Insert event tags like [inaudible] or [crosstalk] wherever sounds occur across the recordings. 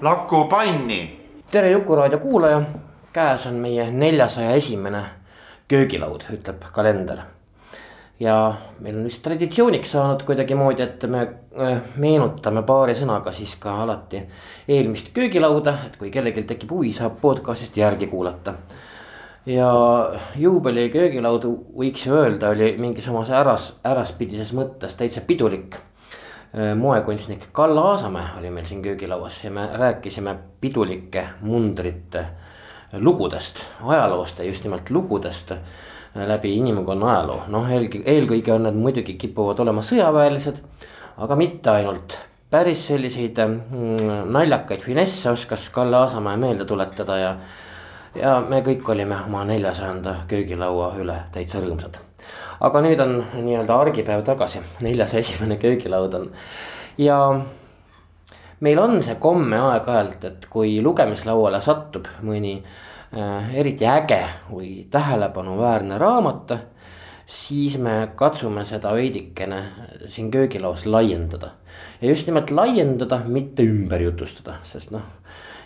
Laku panni. tere Jukuraadio kuulaja, käes on meie neljasaja esimene köögilaud, ütleb kalender. ja meil on vist traditsiooniks saanud kuidagimoodi, et me äh, meenutame paari sõnaga siis ka alati eelmist köögilauda, et kui kellelgi tekib huvi, saab podcast'ist järgi kuulata. ja juubeli köögilaud võiks ju öelda, oli mingisuguse äras, äraspidises mõttes täitsa pidulik moekunstnik Kalle Aasamäe oli meil siin köögilauas ja me rääkisime pidulike mundrite lugudest, ajaloost ja just nimelt lugudest äh, läbi inimkonna ajaloo, noh eelkõige, eelkõige on need muidugi kipuvad olema sõjaväelised, aga mitte ainult. päris selliseid mm, naljakaid finesse oskas Kalle Aasamäe meelde tuletada ja, ja me kõik olime oma neljasajanda köögilaua üle täitsa rõõmsad aga nüüd on nii-öelda argipäev tagasi, neljas esimene köögilaud on. Ja meil on see komme aeg-ajalt, et kui lugemislauale satub mõni äh, eriti äge või tähelepanuväärne raamat. siis me katsume seda veidikene siin köögilaos laiendada. Ja just nimelt laiendada, mitte ümber jutustada, sest noh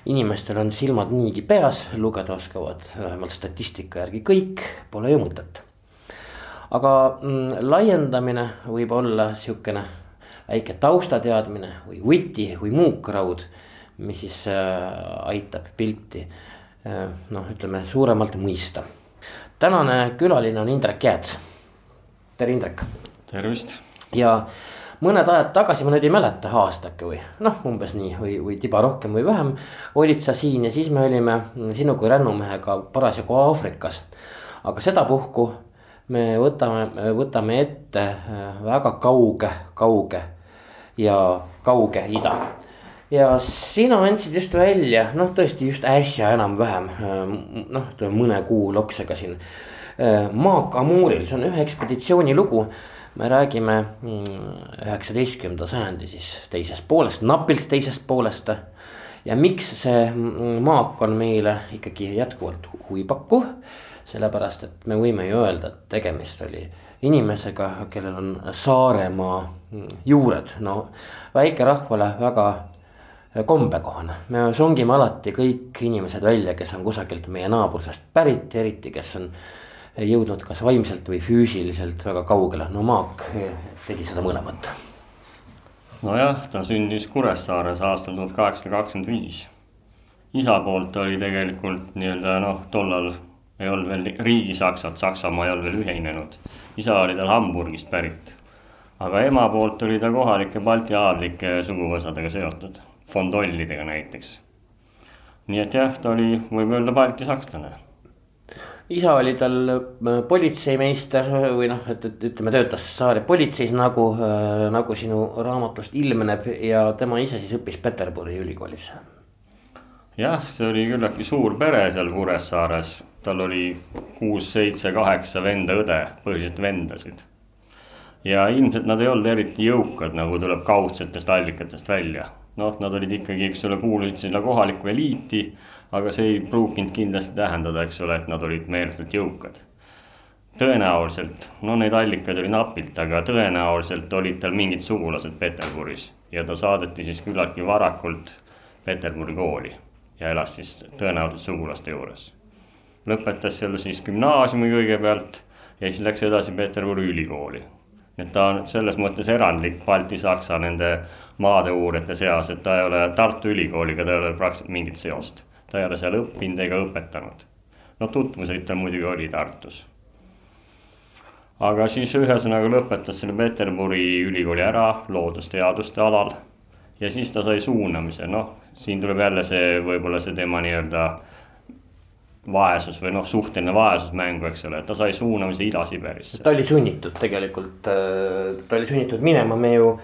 inimestel on silmad niigi peas, lugeda oskavad vähemalt statistika järgi kõik, pole ju mõtet aga mm, laiendamine võib olla sihukene väike taustateadmine või võti või muukraud, mis siis äh, aitab pilti äh, noh, ütleme suuremalt mõista. tänane külaline on Indrek Jääts. tere, Indrek. tervist. ja mõned ajad tagasi, ma nüüd ei mäleta, aasta äkki või noh, umbes nii või, või tiba rohkem või vähem. olid sa siin ja siis me olime sinu kui rännumehega parasjagu Aafrikas. aga sedapuhku me võtame, võtame ette äh, väga kauge, kauge ja kauge ida. ja sina andsid just välja, noh, tõesti just äsja enam-vähem äh, noh, ütleme mõne kuu loksega siin. Äh, Maak Amuril, see on ühe ekspeditsiooni lugu me räägime mm, üheksateistkümnenda sajandi siis teisest poolest, napilt teisest poolest. ja miks see mm, maak on meile ikkagi jätkuvalt huvipakkuv sellepärast, et me võime ju öelda, et tegemist oli inimesega, kellel on Saaremaa juured, no väikerahvale väga kombekohane. me songime alati kõik inimesed välja, kes on kusagilt meie naabrusest pärit, eriti kes on jõudnud kas vaimselt või füüsiliselt väga kaugele, no Maak tegi seda mõlemat. nojah, ta sündis Kuressaares aastal tuhat kaheksasada kakskümmend viis. isa poolt oli tegelikult nii-öelda noh, tollal ei olnud veel riigisaksat, Saksamaa ei olnud veel ühinenud. isa oli tal Hamburgist pärit. aga ema poolt oli ta kohalike Balti aadlike suguvõsadega seotud, fondollidega näiteks. nii et jah, ta oli, võib öelda, Balti sakslane isa oli tal äh, politseimeister või noh, et, et ütleme, töötas Saare politseis nagu, äh, nagu sinu raamatust ilmneb ja tema ise siis õppis Peterburi ülikoolis. Jah, see oli küllaltki suur pere seal Kuressaares tal oli kuus, seitse, kaheksa venda-õde, põhiliselt vendasid. ja ilmselt nad ei olnud eriti jõukad, nagu tuleb kaudsetest allikatest välja. noh, nad olid ikkagi, eks ole, kuulusid sinna kohalikku eliiti, aga see ei pruukinud kindlasti tähendada, eks ole, et nad olid meeletult jõukad. tõenäoliselt, no neid allikaid oli napilt, aga tõenäoliselt olid tal mingid sugulased Peterburis ja ta saadeti siis küllaltki varakult Peterburi kooli ja elas siis tõenäoliselt sugulaste juures lõpetas seal siis gümnaasiumi kõigepealt ja siis läks edasi Peterburi ülikooli. et ta on selles mõttes erandlik Balti-Saksa nende maadeuurijate seas, et ta ei ole Tartu Ülikooliga, ta ei ole praktiliselt mingit seost. ta ei ole seal õppinud ega õpetanud. no tutvuseid tal muidugi oli Tartus. aga siis ühesõnaga lõpetas selle Peterburi ülikooli ära loodusteaduste alal. ja siis ta sai suunamise, noh, siin tuleb jälle see, võib-olla see tema nii-öelda vaesus või noh, suhteline vaesus mängu, eks ole, ta sai suunamise Ida-Siberisse. ta oli sunnitud tegelikult, ta oli sunnitud minema, me ju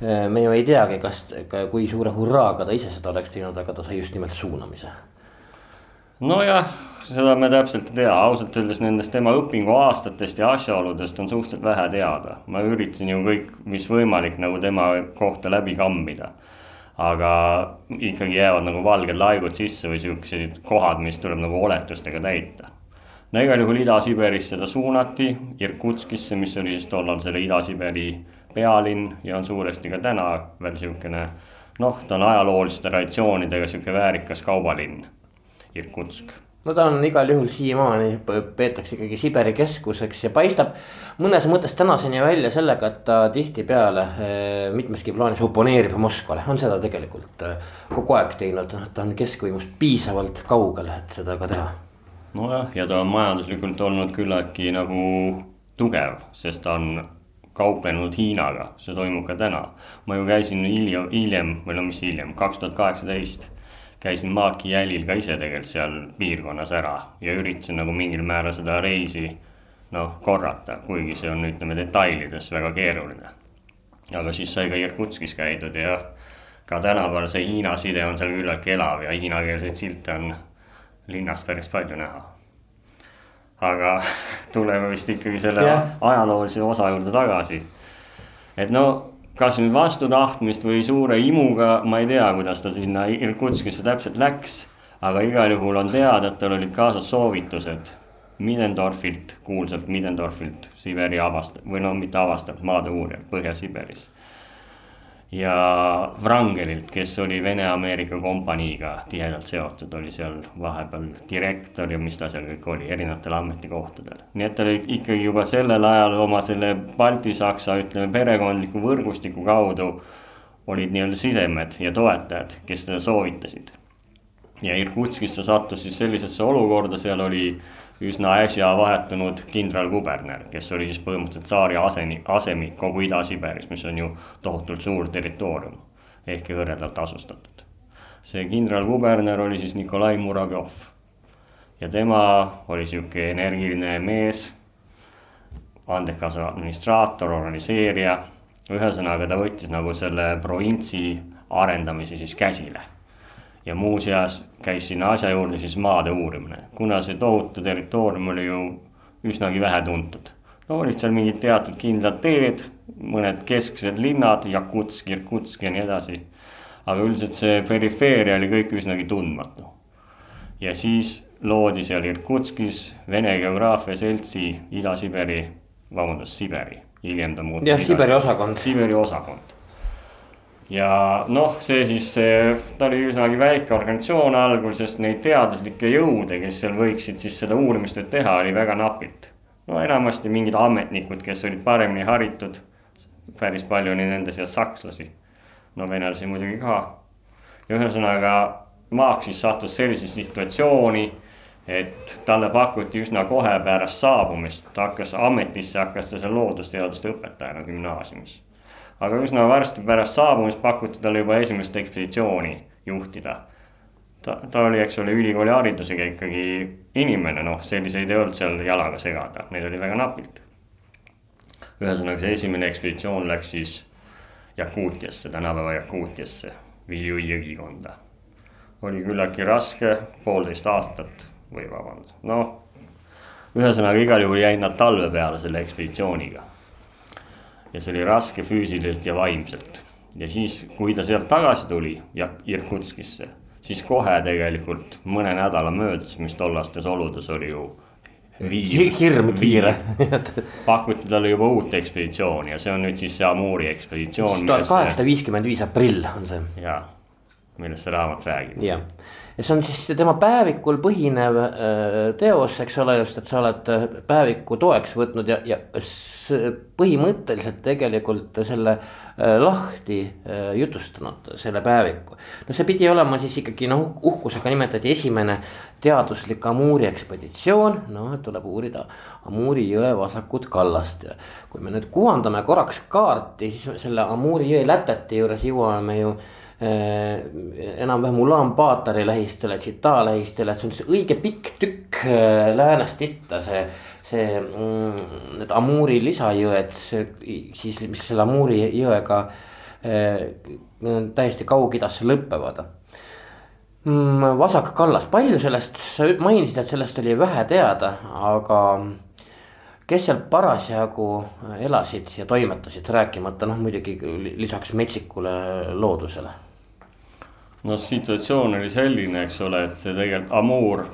me ju ei teagi, kas, kui suure hurraaga ta ise seda oleks teinud, aga ta sai just nimelt suunamise nojah, seda me täpselt ei tea, ausalt öeldes nendest tema õpinguaastatest ja asjaoludest on suhteliselt vähe teada. ma üritasin ju kõik, mis võimalik nagu tema kohta läbi kammida. Aga ikkagi jäävad nagu valged laigud sisse või siuksed kohad, mis tuleb nagu oletustega täita. no igal juhul Ida-Siberisse ta suunati, Irkutskisse, mis oli siis tollal selle Ida-Siberi pealinn ja on suuresti ka täna veel siukene noh, ta on ajalooliste traditsioonidega sihuke väärikas kaubalinn Irkutsk no ta on igal juhul siiamaani peetakse ikkagi Siberi keskuseks ja paistab mõnes mõttes tänaseni välja sellega, et ta tihtipeale eh, mitmeski plaanis oponeerib Moskvale, on seda tegelikult eh, kogu aeg teinud, noh ta on keskvõimust piisavalt kaugel, et seda ka teha. nojah, ja ta on majanduslikult olnud küllaltki nagu tugev, sest ta on kauplenud Hiinaga, see toimub ka täna. ma ju käisin hiljem, hiljem või no mis hiljem, kaks tuhat kaheksateist käisin maaki jälil ka ise tegelikult seal piirkonnas ära ja üritasin nagu mingil määral seda reisi noh, korrata, kuigi see on, ütleme detailides väga keeruline. aga siis sai ka Irkutskis käidud ja ka tänapäeval see Hiina side on seal küllaltki elav ja hiinakeelseid silte on linnas päris palju näha. aga [laughs] tuleme vist ikkagi selle yeah. ajaloolise osa juurde tagasi. et no kas nüüd vastu tahtmist või suure imuga, ma ei tea, kuidas ta sinna Irkutskisse täpselt läks. aga igal juhul on teada, et tal olid kaasas soovitused Middendorfilt, kuulsalt Middendorfilt, Siberi avast- või no mitte avastajalt, maade uurijalt Põhja-Siberis ja Wrangelilt, kes oli Vene-Ameerika kompaniiga tihedalt seotud, oli seal vahepeal direktor ja mis ta seal kõik oli, erinevatel ametikohtadel. nii et ta oli ikkagi juba sellel ajal oma selle Balti-Saksa, ütleme perekondliku võrgustiku kaudu olid nii-öelda sidemed ja toetajad, kes teda soovitasid. ja Irkutskis ta sattus siis sellisesse olukorda, seal oli üsna äsja vahetunud kindralkuberner, kes oli siis põhimõtteliselt tsaari aseni, asemik kogu Ida-Siberis, mis on ju tohutult suur territoorium. ehkki hõredalt asustatud. see kindralkuberner oli siis Nikolai Muravjov. ja tema oli sihuke energiline mees, andekas administraator, organiseerija. ühesõnaga, ta võttis nagu selle provintsi arendamise siis käsile ja muuseas käis sinna asja juurde siis maade uurimine, kuna see tohutu territoorium oli ju üsnagi vähetuntud. no olid seal mingid teatud kindlad teed, mõned kesksed linnad, Jakutsk, Irkutsk ja nii edasi. aga üldiselt see perifeeria oli kõik üsnagi tundmatu. ja siis loodi seal Irkutskis Vene Geograafia Seltsi Ida-Siberi, vabandust, Siberi, hiljem ta muutus. jah, Siberi osakond. Siberi osakond ja noh, see siis, ta oli üsnagi väike organisatsioon algul, sest neid teaduslikke jõude, kes seal võiksid siis seda uurimistööd teha, oli väga napilt. no enamasti mingid ametnikud, kes olid paremini haritud. päris palju oli nende seas sakslasi, no venelasi muidugi ka. ja ühesõnaga Maak siis sattus sellisesse situatsiooni, et talle pakuti üsna kohe pärast saabumist, ta hakkas ametisse, hakkas ta seal loodusteaduste õpetajana gümnaasiumis aga üsna varsti pärast saabumist pakuti talle juba esimest ekspeditsiooni juhtida. ta, ta oli, eks ole, ülikooli haridusega ikkagi inimene, noh, selliseid ei olnud seal jalaga segada, neid oli väga napilt. ühesõnaga, see esimene ekspeditsioon läks siis Jakuutiasse, tänapäeva Jakuutiasse, Vilju jõgikonda. oli küllaltki raske, poolteist aastat või vabandust, noh. ühesõnaga, igal juhul jäid nad talve peale selle ekspeditsiooniga ja see oli raske füüsiliselt ja vaimselt. ja siis, kui ta sealt tagasi tuli ja Irkutskisse, siis kohe tegelikult mõne nädala möödus, mis tollastes oludes oli ju viir, hirm kiire [laughs] pakuti talle juba uut ekspeditsiooni ja see on nüüd siis see Amuri ekspeditsioon. tuhat kaheksasada viiskümmend viis aprill on see. ja, millest see raamat räägib. jah, ja see on siis tema päevikul põhinev äh, teos, eks ole, just, et sa oled äh, päeviku toeks võtnud ja, ja põhimõtteliselt tegelikult selle äh, lahti jutustanud, selle päeviku. no see pidi olema siis ikkagi noh, uhkusega nimetati esimene teaduslik Amuri ekspeditsioon, noh, et tuleb uurida Amuri jõe vasakut kallast ja. kui me nüüd kuvandame korraks kaarti, siis selle Amuri jõe lätete juures jõuame ju enam-vähem Ulaanbaatari lähistele, Tšita lähistele, see on siis õige pikk tükk äh, läänest itta, see. see, mm, need Amuri lisajõed, siis mis selle Amuri jõega täiesti Kaug-Idasse lõpevad mm,. vasak kallas, palju sellest, sa mainisid, et sellest oli vähe teada, aga kes seal parasjagu elasid ja toimetasid, rääkimata noh, muidugi lisaks metsikule loodusele. No situatsioon oli selline, eks ole, et see tegelikult Amur,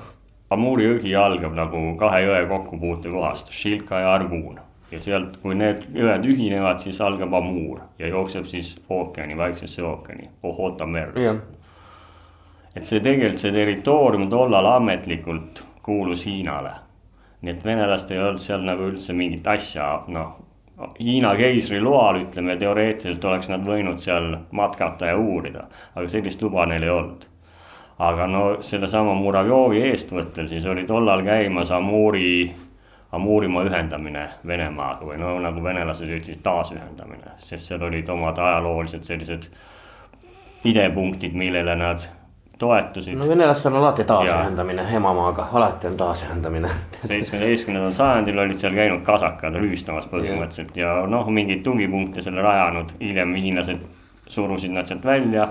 Amuri jõgi algab nagu kahe jõe kokkupuute kohast, Šilka ja Argun. ja sealt, kui need jõed ühinevad, siis algab Amur ja jookseb siis ookeani, Vaiksesse ookeani, Ohota merre. et see tegelikult, see territoorium tollal ametlikult kuulus Hiinale nii et venelastel ei olnud seal nagu üldse mingit asja, noh. Hiina keisri loal ütleme teoreetiliselt oleks nad võinud seal matkata ja uurida, aga sellist luba neil ei olnud. aga no sellesama Muravjovi eestvõttel siis oli tollal käimas Amuri, Amurimaa ühendamine Venemaaga või no nagu venelased ütlesid, taasühendamine, sest seal olid omad ajaloolised sellised pidepunktid, millele nad toetusid. no venelastel on alati taasühendamine emamaaga, alati on taasühendamine [laughs] seitsmeteistkümnendal sajandil olid seal käinud kasakad rüüstamas põhimõtteliselt ja, ja noh, mingeid tugipunkte selle rajanud, hiljem hiinlased surusid nad sealt välja.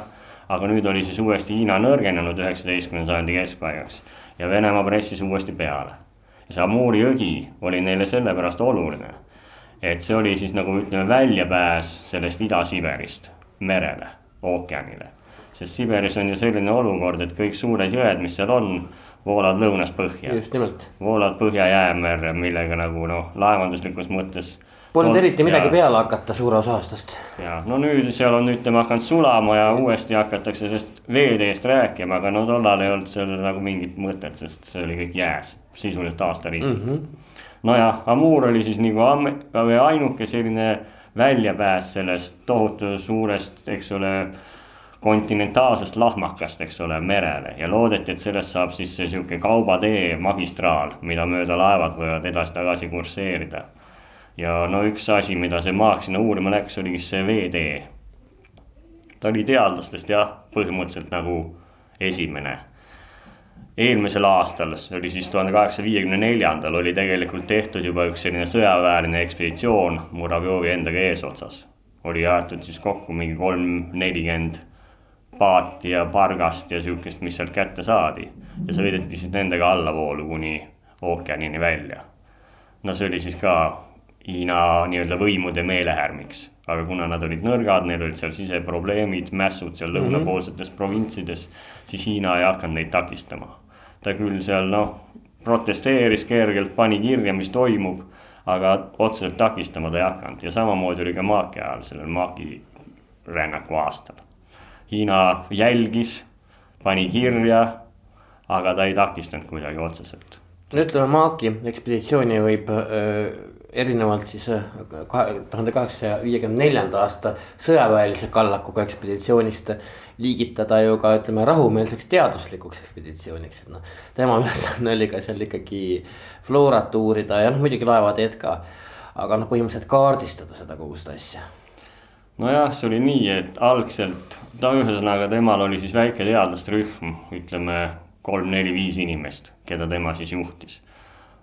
aga nüüd oli siis uuesti Hiina nõrgenenud üheksateistkümnenda sajandi keskpaigaks ja Venemaa pressis uuesti peale. ja see Amuri jõgi oli neile sellepärast oluline, et see oli siis nagu ütleme väljapääs sellest Ida-Siberist merele, ookeanile sest Siberis on ju selline olukord, et kõik suured jõed, mis seal on, voolavad lõunast põhja. just nimelt. voolavad Põhja-Jäämerre, millega nagu noh, laevanduslikus mõttes. Polnud eriti midagi ja, peale hakata suure osa aastast. ja no nüüd seal on ütleme hakanud sulama ja uuesti hakatakse sellest veeteest rääkima, aga no tollal ei olnud sellel nagu mingit mõtet, sest see oli kõik jääs, sisuliselt aastariik mm. -hmm. nojah, Amur oli siis nagu ainuke selline väljapääs sellest tohutu suurest, eks ole kontinentaalsest lahmakast, eks ole, merele ja loodeti, et sellest saab siis see sihuke kaubatee, magistraal, mida mööda laevad võivad edasi-tagasi kursseerida. ja no üks asi, mida see maak sinna uurima läks, oligi see veetee. ta oli teadlastest jah, põhimõtteliselt nagu esimene. eelmisel aastal, see oli siis tuhande kaheksasaja viiekümne neljandal, oli tegelikult tehtud juba üks selline sõjaväeline ekspeditsioon Muravjovi endaga eesotsas. oli jaetud siis kokku mingi kolm, nelikümmend paati ja pargast ja sihukest, mis sealt kätte saadi. ja sõideti siis nendega allavoolu kuni ookeanini välja. no see oli siis ka Hiina nii-öelda võimude meelehärmiks, aga kuna nad olid nõrgad, neil olid seal siseprobleemid, mässud seal mhm. lõunapoolsetes mm -hmm. provintsides, siis Hiina ei hakanud neid takistama. ta küll seal noh, protesteeris kergelt, pani kirja, mis toimub, aga otseselt takistama ta ei hakanud ja samamoodi oli ka Maaki ajal, sellel Maaki rännaku aastal Hiina jälgis, pani kirja, aga ta ei takistanud kuidagi otseselt. no ütleme, Maaki ekspeditsiooni võib äh, erinevalt siis kahe tuhande kaheksasaja viiekümne neljanda aasta sõjaväelise kallakuga ekspeditsioonist liigitada ju ka ütleme rahumeelseks teaduslikuks ekspeditsiooniks, et noh. tema [laughs] ülesanne oli ka seal ikkagi floorat uurida ja noh, muidugi laevateed ka. aga noh, põhimõtteliselt kaardistada seda kogu seda asja nojah, see oli nii, et algselt, ta ühesõnaga temal oli siis väike teadlastrühm, ütleme kolm-neli-viis inimest, keda tema siis juhtis.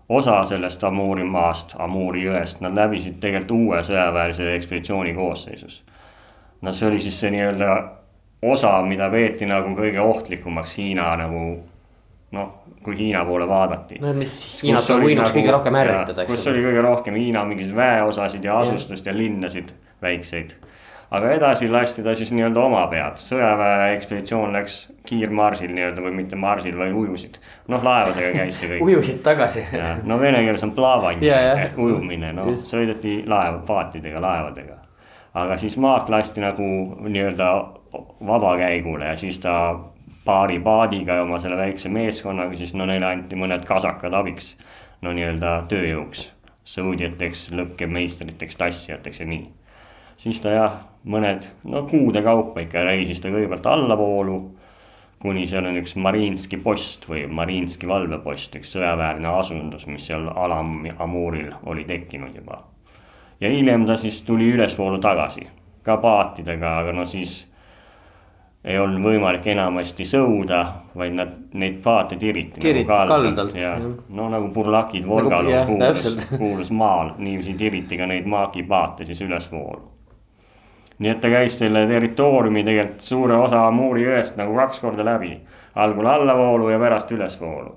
osa sellest Amuri maast, Amuri jõest, nad läbisid tegelikult uue sõjaväelise ekspeditsiooni koosseisus. no see oli siis see nii-öelda osa, mida peeti nagu kõige ohtlikumaks Hiina nagu noh, kui Hiina poole vaadati. no mis Hiinat võinuks nagu, kõige rohkem ärritada, eks. kus oli kõige rohkem Hiina mingeid väeosasid ja asustust ja, ja linnasid väikseid aga edasi lasti ta siis nii-öelda oma pead, sõjaväe ekspeditsioon läks kiirmarsil nii-öelda või mitte marsil, vaid ujusid. noh, laevadega käis see kõik ujusid tagasi. no vene keeles on plavanje ehk ujumine, noh sõideti laev, paatidega, laevadega. aga siis maak lasti nagu nii-öelda vabakäigule ja siis ta paari paadiga ja oma selle väikse meeskonnaga, siis no neile anti mõned kasakad abiks. no nii-öelda tööjõuks, sõudjateks, lõkkemeistriteks, tassijateks ja nii siis ta jah, mõned, no kuude kaupa ikka reisis ta kõigepealt allavoolu. kuni seal on üks Mariinski post või Mariinski valvepost, üks sõjaväeline asundus, mis seal Alam Amuril oli tekkinud juba. ja hiljem ta siis tuli ülesvoolu tagasi, ka paatidega, aga no siis ei olnud võimalik enamasti sõuda, vaid nad, neid paate tiriti nagu kaldalt kaldalt, ja jah. no nagu purlakid Volgal jah, nagu, kuulus kuulus maal, niiviisi tiriti ka neid maagipaate siis ülesvoolu. Nii et ta käis selle territooriumi tegelikult suure osa Muuri jõest nagu kaks korda läbi, algul allavoolu ja pärast ülesvoolu.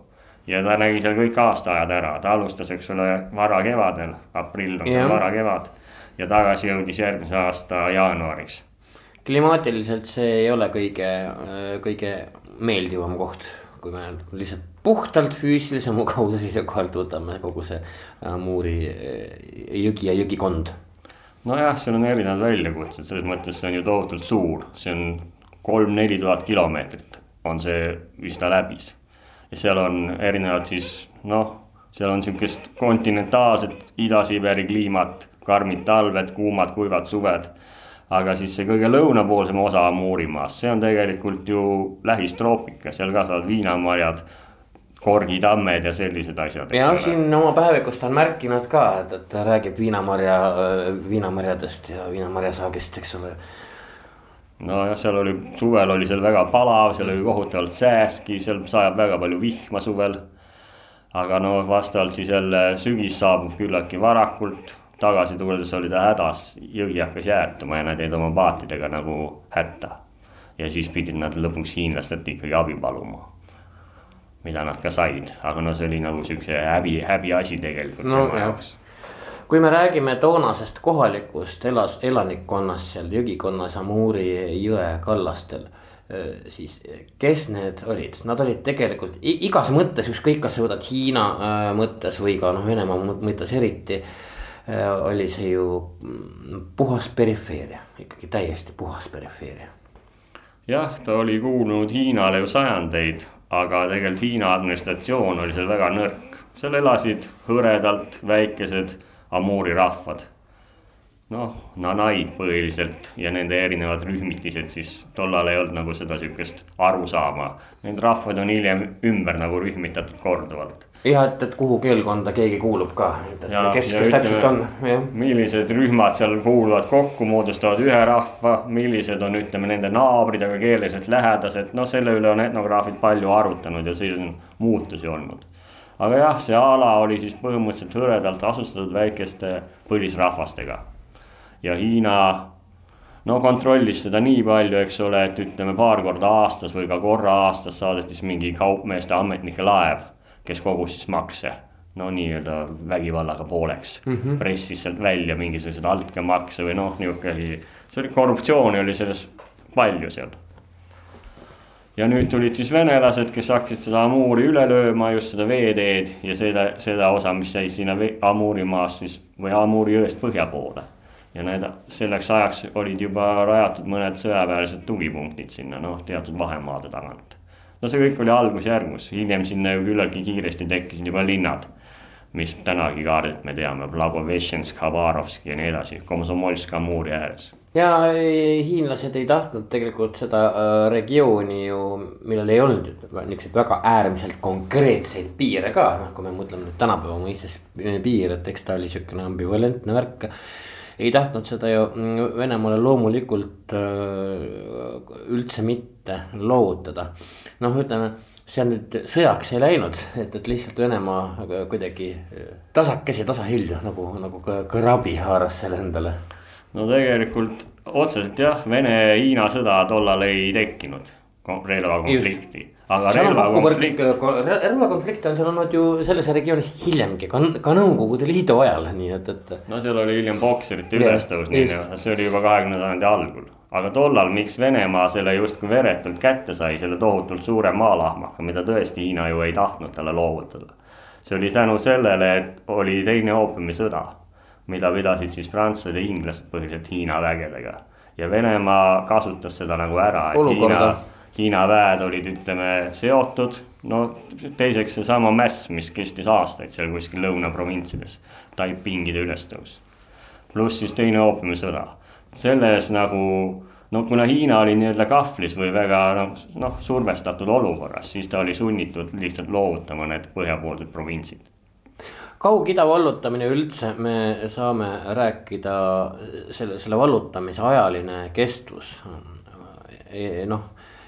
ja ta nägi seal kõik aastaajad ära, ta alustas, eks ole, varakevadel, aprill on seal varakevad ja tagasi jõudis järgmise aasta jaanuariks. Klimaatiliselt see ei ole kõige, kõige meeldivam koht, kui me lihtsalt puhtalt füüsilise mugavuse seisukohalt võtame kogu see äh, Muuri äh, jõgi ja jõgikond. Nojah, seal on erinevad väljakutsed, selles mõttes see on ju tohutult suur, see on kolm-neli tuhat kilomeetrit on see, mis ta läbis. ja seal on erinevad siis noh, seal on sihukest kontinentaalset Ida-Siberi kliimat, karmid talved, kuumad, kuivad suved. aga siis see kõige lõunapoolsem osa Muurimaast, see on tegelikult ju lähistroopika, seal kasvavad viinamarjad, korgitammed ja sellised asjad. ja ole. siin oma päevikust on märkinud ka, et, et ta räägib viinamarja, viinamarjadest ja viinamarjasaagist, eks ole. nojah, seal oli, suvel oli seal väga palav, seal oli kohutavalt sääski, seal sajab väga palju vihma suvel. aga no vastavalt siis jälle sügis saabub küllaltki varakult, tagasi tulles oli ta hädas, jõgi hakkas jäätuma ja nad jäid oma paatidega nagu hätta. ja siis pidid nad lõpuks hiinlastelt ikkagi abi paluma. Mida nad ka said, aga no see oli nagu siukse häbi, häbiasi tegelikult No tema jaoks kui me räägime toonasest kohalikust elas, elanikkonnast seal jõgikonnas Amuri jõe kallastel. siis kes need olid, nad olid tegelikult igas mõttes, ükskõik, kas sa võtad Hiina mõttes või ka noh, Venemaa mõ- mõttes eriti. oli see ju mm, puhas perifeeria, ikkagi täiesti puhas perifeeria. jah, ta oli kuulunud Hiinale ju sajandeid, aga tegelikult Hiina administratsioon oli seal väga nõrk. seal elasid hõredalt väikesed Amuri rahvad. Noh, nanaid põhiliselt ja nende erinevad rühmitised siis tollal ei olnud nagu seda sihukest arusaama. Need rahvad on hiljem ümber nagu rühmitatud korduvalt. ja et, et kuhu keelkonda keegi kuulub ka, et, et Ja- kes, kes ütleme- täpselt on, jah. millised rühmad seal kuuluvad kokku, moodustavad ühe rahva, millised on, ütleme, nende naabrid, aga keeleliselt lähedased, noh, selle üle on etnograafid palju arutanud ja siin on muutusi olnud. aga jah, see ala oli siis põhimõtteliselt hõredalt asustatud väikeste põlisrahvastega. Ja Hiina no kontrollis seda nii palju, eks ole, et ütleme paar korda aastas või ka korra aastas saadeti siis mingi kaupmeeste ametnike laev, kes kogus siis makse. no nii-öelda vägivallaga pooleks mm, -hmm. pressis sealt välja mingisuguseid altkäemakse või noh, nihuke oli, see oli korruptsiooni oli selles palju seal. ja nüüd tulid siis venelased, kes hakkasid seda Amuri üle lööma, just seda veeteed ja seda, seda osa, mis jäi sinna Amurimaast siis või Amuri jõest põhja poole ja need selleks ajaks olid juba rajatud mõned sõjaväelised tugipunktid sinna, noh, teatud vahemaade tagant. no see kõik oli algusjärgus, hiljem sinna ju küllaltki kiiresti tekkisid juba linnad, mis tänagi kaardilt me teame, Blagovešensk, Habarovsk ja nii edasi, Komsomolsk Amuri ääres. ja ei, hiinlased ei tahtnud tegelikult seda äh, regiooni ju, millel ei olnud niisuguseid väga äärmiselt konkreetseid piire ka, noh, kui me mõtleme nüüd tänapäeva mõistes piir, et eks ta oli niisugune ambivalentne värk. Ei tahtnud seda ju mm, Venemaale loomulikult äh, üldse mitte loovutada. noh, ütleme see nüüd sõjaks ei läinud, et, et lihtsalt Venemaa kuidagi tasakesi tasahilju nagu, nagu ka krabi haaras selle endale no tegelikult otseselt jah, Vene-Hiina sõda tollal ei tekkinud, relvakonflikti. Relvakonflikt, kokkupõrke, relvakonflikte on seal olnud ju selles regioonis hiljemgi, ka, ka Nõukogude Liidu ajal, nii et, et. no seal oli hiljem pokserite Jah, ülestõus, et see oli juba kahekümnenda sajandi algul. aga tollal, miks Venemaa selle justkui veretult kätte sai, selle tohutult suure maalahmaka, mida tõesti Hiina ju ei tahtnud talle loovutada. see oli tänu sellele, et oli teine oopiumisõda, mida pidasid siis prantslased ja inglased põhiliselt Hiina vägedega. ja Venemaa kasutas seda nagu ära, et Olukorda. Hiina Hiina väed olid, ütleme, seotud, no teiseks seesama mäss, mis kestis aastaid seal kuskil lõunaprovintsides, Taipingide ülestõus. pluss siis teine oopiumisõda, selles nagu no kuna Hiina oli nii-öelda kahvlis või väga noh, noh survestatud olukorras, siis ta oli sunnitud lihtsalt loovutama need põhjapoolsed provintsid. Kaug-Ida vallutamine üldse, me saame rääkida selle, selle vallutamise ajaline kestvus. noh,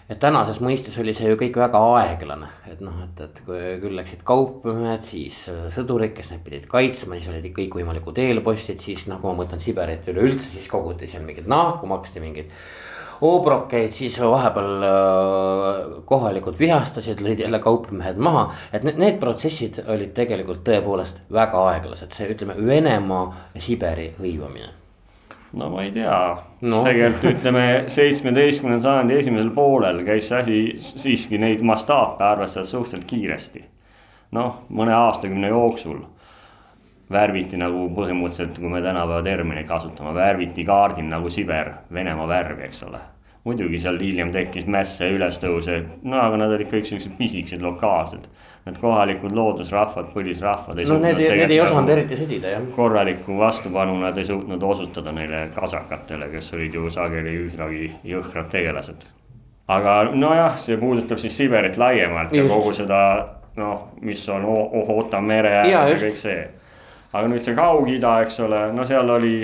et tänases mõistes oli see ju kõik väga aeglane, et noh, et, et küll läksid kaupmehed, siis äh, sõdurid, kes neid pidid kaitsma, siis olid kõikvõimalikud eelpostid, siis noh, kui ma mõtlen Siberit üleüldse, siis koguti seal mingeid nahku, maksti mingeid oobrokeid, siis vahepeal äh, kohalikud vihastasid, lõid jälle kaupmehed maha. et need, need protsessid olid tegelikult tõepoolest väga aeglased, see ütleme Venemaa ja Siberi hõivamine no ma ei tea no., tegelikult ütleme seitsmeteistkümnenda sajandi esimesel poolel käis see asi siiski neid mastaape arvestades suhteliselt kiiresti. noh, mõne aastakümne jooksul värviti nagu põhimõtteliselt, kui me tänapäeva termineid kasutame, värviti kaardil nagu Siber, Venemaa värvi, eks ole muidugi seal hiljem tekkis mässe ülestõuse, no aga nad olid kõik siuksed pisikesed, lokaalsed. Need kohalikud loodusrahvad, põlisrahvad. no need, need ei osanud eriti sõdida jah. korralikku vastupanu nad ei suutnud osutada neile kasakatele, kes olid ju sageli üsnagi jõhkrad tegelased. aga nojah, see puudutab siis Siberit laiemalt Just. ja kogu seda noh, mis on Ohota mere ääres ja kõik see. aga nüüd see Kaug-Ida, eks ole, no seal oli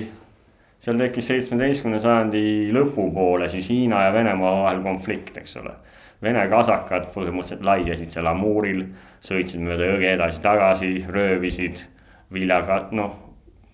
seal tekkis seitsmeteistkümnenda sajandi lõpupoole siis Hiina ja Venemaa vahel konflikt, eks ole. Vene kasakad põhimõtteliselt laiasid seal Amuuril, sõitsid mööda jõge edasi-tagasi, röövisid viljaga, noh.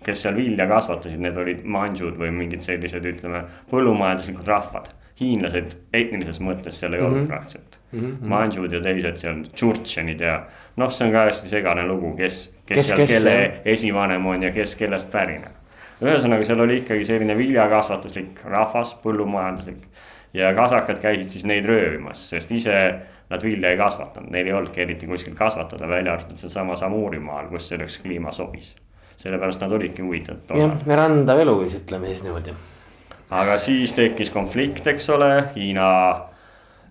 kes seal vilja kasvatasid, need olid mandžud või mingid sellised, ütleme, põllumajanduslikud rahvad. hiinlased etnilises mõttes seal ei mm -hmm. olnud praktiliselt mm. -hmm. mandžud ja teised seal, tšurtšenid ja noh, see on ka hästi segane lugu, kes, kes, kes seal, kelle kes, esivanem on ja kes kellest pärineb ühesõnaga, seal oli ikkagi selline viljakasvatuslik rahvas, põllumajanduslik. ja kasakad käisid siis neid röövimas, sest ise nad vilja ei kasvatanud, neil ei olnudki eriti kuskil kasvatada, välja arvatud sealsamas Amurimaal, kus selleks kliima sobis. sellepärast nad olidki huvitatud. jah, randav elu siis ütleme siis niimoodi. aga siis tekkis konflikt, eks ole, Hiina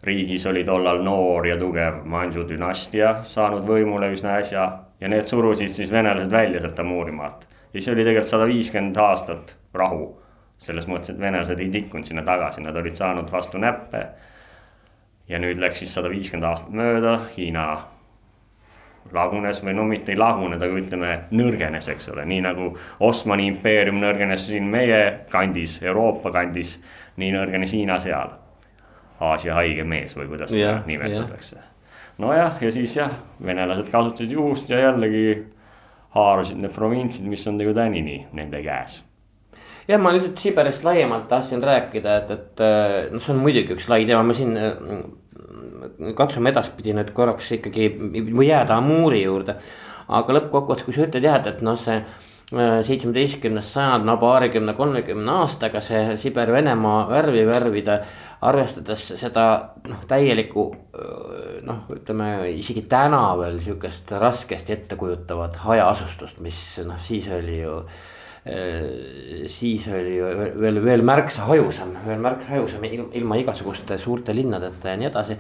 riigis oli tollal noor ja tugev Manju dünastia saanud võimule üsna äsja ja need surusid siis venelased välja sealt Amurimaalt ja siis oli tegelikult sada viiskümmend aastat rahu. selles mõttes, et venelased ei tikkunud sinna tagasi, nad olid saanud vastu näppe. ja nüüd läks siis sada viiskümmend aastat mööda, Hiina lagunes või no mitte ei lagunenud, aga ütleme nõrgenes, eks ole, nii nagu Osmani impeerium nõrgenes siin meie kandis, Euroopa kandis, nii nõrgenes Hiina seal. Aasia haige mees või kuidas seda nimetatakse. nojah, ja siis jah, venelased kasutasid juhust ja jällegi haarasid need provintsid, mis on ju tänini nende käes jah, ma lihtsalt Siberist laiemalt tahtsin rääkida, et, et noh, see on muidugi üks lai teema, me siin mm, katsume edaspidi nüüd korraks ikkagi või jääda Amuri juurde. aga lõppkokkuvõttes, kui sa ütled jah, et, et noh, see äh, seitsmeteistkümnes sajand, no paarikümne, kolmekümne aastaga see Siber-Venemaa värvi värvida arvestades seda noh, täielikku noh, ütleme isegi täna veel sihukest raskesti ettekujutavat hajaasustust, mis noh, siis oli ju siis oli ju veel, veel märksa hajusam, veel märksa hajusam ilma igasuguste suurte linnadeta ja nii edasi.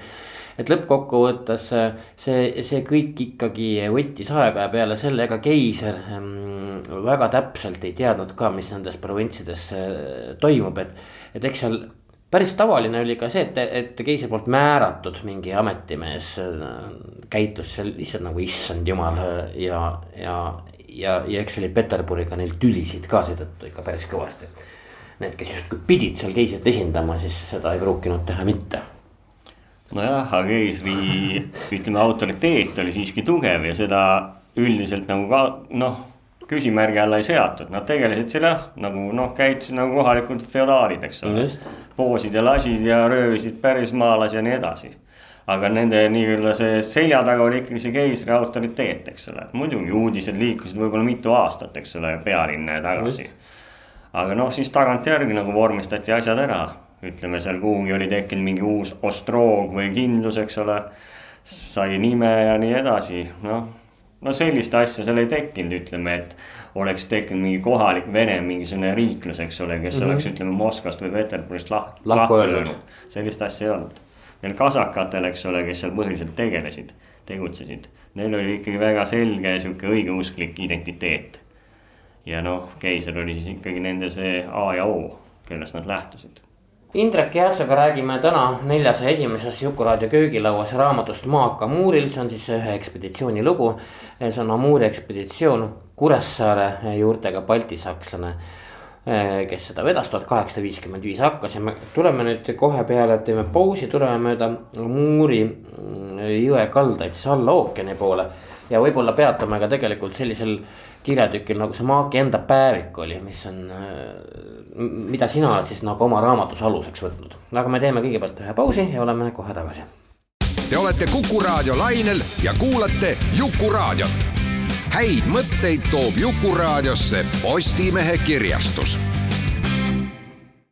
Et lõppkokkuvõttes see, see kõik ikkagi võttis aega ja peale selle, ega keiser mm, väga täpselt ei teadnud ka, mis nendes provintsides toimub, et, et eks seal päris tavaline oli ka see, et, et keisri poolt määratud mingi ametimees äh, käitus seal lihtsalt nagu issand jumal ja, ja, ja, ja eks oli Peterburiga neil tülisid ka seetõttu ikka päris kõvasti. Need, kes justkui pidid seal keisrit esindama, siis seda ei pruukinud teha mitte nojah, aga keisri ütleme autoriteet oli siiski tugev ja seda üldiselt nagu ka noh küsimärgi alla ei seatud, nad tegelesid seal jah, nagu noh, käitusid nagu kohalikud feodaalid, eks ole. poosid ja lasid ja röövisid pärismaalasi ja nii edasi. aga nende nii-öelda see selja taga oli ikkagi see keisri autoriteet, eks ole, muidugi uudised liikusid võib-olla mitu aastat, eks ole, pealinna ja tagasi. aga noh, siis tagantjärgi nagu vormistati asjad ära, ütleme seal kuhugi oli tekkinud mingi uus ostroog või kindlus, eks ole. sai nime ja nii edasi, noh no sellist asja seal ei tekkinud, ütleme, et oleks tekkinud mingi kohalik Vene mingisugune riiklus, eks ole, kes mm -hmm. oleks, ütleme Moskvast või Peterburist lah-, lahku öelnud. sellist asja ei olnud. Neil kasakatel, eks ole, kes seal põhiliselt tegelesid, tegutsesid, neil oli ikkagi väga selge sihuke õigeusklik identiteet. ja noh, keiser oli siis ikkagi nende see A ja O, kellest nad lähtusid Indrek Jäätsaga räägime täna neljasaja esimeses Jukuraadio köögilauas raamatust Maaka Amuuril, see on siis ühe ekspeditsiooni lugu. see on Amuuri ekspeditsioon Kuressaare juurtega baltisakslane. kes seda vedas, tuhat kaheksasada viiskümmend viis hakkas ja me tuleme nüüd kohe peale, teeme pausi, tuleme mööda Muuri mm, jõe kaldaid siis alla ookeani poole. Ja võib-olla peatume ka tegelikult sellisel kirjatükil nagu see Maaki enda päevik oli, mis on, mida sina oled siis nagu oma raamatus aluseks võtnud. aga me teeme kõigepealt ühe pausi ja oleme kohe tagasi. Te olete Kuku raadio lainel ja kuulate Jukuraadiot häid mõtteid toob Jukuraadiosse Postimehe kirjastus.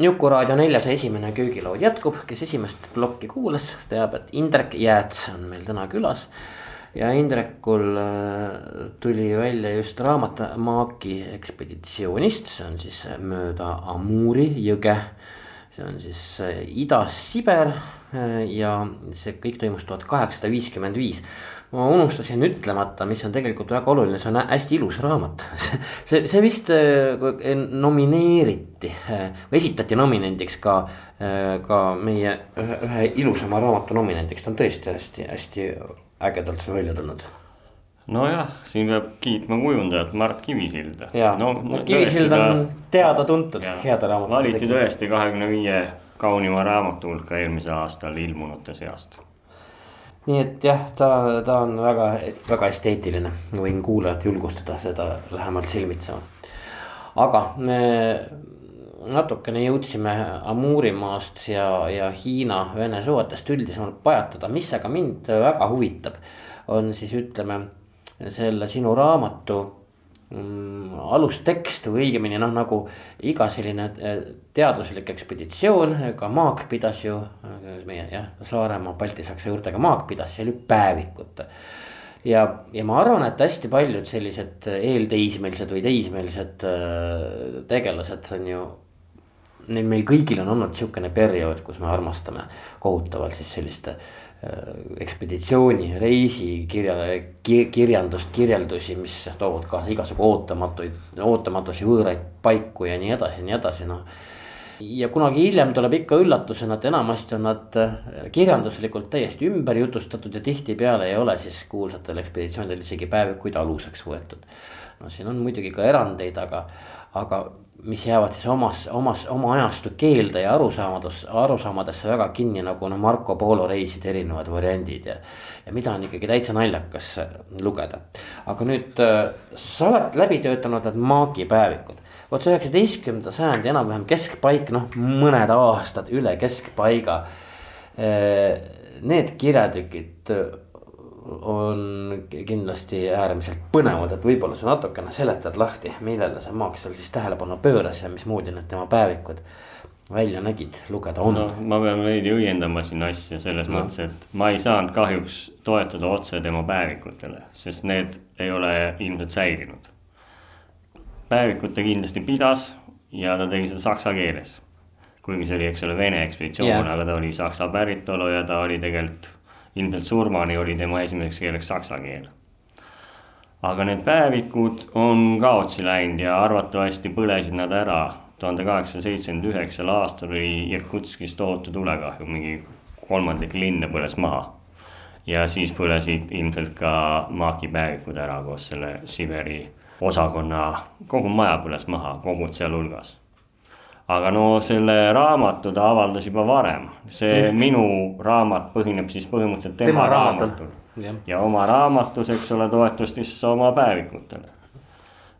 jukuraadio neljas esimene köögilaud jätkub, kes esimest plokki kuulas, teab, et Indrek Jääts on meil täna külas. Ja Indrekul äh, tuli välja just raamat Maaki ekspeditsioonist, see on siis mööda Amuri jõge. see on siis äh, Ida-Siber äh, ja see kõik toimus tuhat kaheksasada viiskümmend viis ma unustasin ütlemata, mis on tegelikult väga oluline, see on hästi ilus raamat. [laughs] see, see vist äh, nomineeriti äh, esitati nominendiks ka, äh, ka meie ühe, ühe ilusama raamatu nominendiks, ta on tõesti hästi-hästi ägedalt välja tulnud nojah, siin peab kiitma kujundajat Mart Kivisilda. no, no, Kivisild on teada-tuntud heade raamatute. valiti tõesti kahekümne viie kaunima raamatu hulka eelmisel aastal ilmunute seast nii et jah, ta, ta on väga, väga esteetiline, võin kuulajat julgustada seda lähemalt silmitsema. aga me natukene jõudsime Amurimaast ja, ja Hiina-Vene suhetest üldisemalt pajatada, mis aga mind väga huvitab, on siis ütleme selle sinu raamatu mm, alustekst või õigemini noh, nagu iga selline eh, teaduslik ekspeditsioon, ka Maak pidas ju, meie jah, Saaremaa Balti-Saksa juurtega Maak pidas, see oli päevikut. ja, ja ma arvan, et hästi paljud sellised eelteismelised või teismelised äh, tegelased on ju. Neil meil kõigil on olnud sihukene periood, kus me armastame kohutavalt siis selliste äh, Äh, ekspeditsiooni, reisi kirja, kirjandust, kirjeldusi, mis toovad kaasa igasugu ootamatuid, ootamatusi, võõraid paiku ja nii edasi ja nii edasi, noh. ja kunagi hiljem tuleb ikka üllatusena, et enamasti on nad äh, kirjanduslikult täiesti ümber jutustatud ja tihtipeale ei ole siis kuulsatel ekspeditsioonidel isegi päevikuid aluseks võetud. no siin on muidugi ka erandeid, aga, aga mis jäävad siis omas, omas, oma ajastu keelde ja arusaamadus, arusaamadesse väga kinni nagu noh, Marco Polo reiside erinevad variandid ja. ja mida on ikkagi täitsa naljakas lugeda. aga nüüd äh, sa oled läbi töötanud need maagipäevikud. vot see üheksateistkümnenda sajandi enam-vähem keskpaik, noh mõned aastad üle keskpaiga. Äh, need kirjatükid on kindlasti äärmiselt põnevad, et võib-olla sa natukene seletad lahti, millele see Maaks seal siis tähelepanu pööras ja mismoodi need tema päevikud välja nägid, lugeda on no,? ma pean veidi õiendama siin asja selles no. mõttes, et ma ei saanud kahjuks toetuda otse tema päevikutele, sest need ei ole ilmselt säilinud. päevikut ta kindlasti pidas ja ta tegi seda saksa keeles. kuigi see oli, eks ole, Vene ekspeditsioon yeah., aga ta oli saksa päritolu ja ta oli tegelikult ilmselt surmani oli tema esimeseks keeleks saksa keel. aga need päevikud on kaotsi läinud ja arvatavasti põlesid nad ära. tuhande kaheksasada seitsekümmend üheksal aastal oli Irkutskis tohutu tulekahju, mingi kolmandik linna põles maha. ja siis põlesid ilmselt ka maakipäevikud ära koos selle Siberi osakonna, kogu maja põles maha, kogud sealhulgas aga no selle raamatu ta avaldas juba varem, see Just. minu raamat põhineb siis põhimõtteliselt tema, tema raamatul. ja oma raamatus, eks ole, toetus siis oma päevikutele.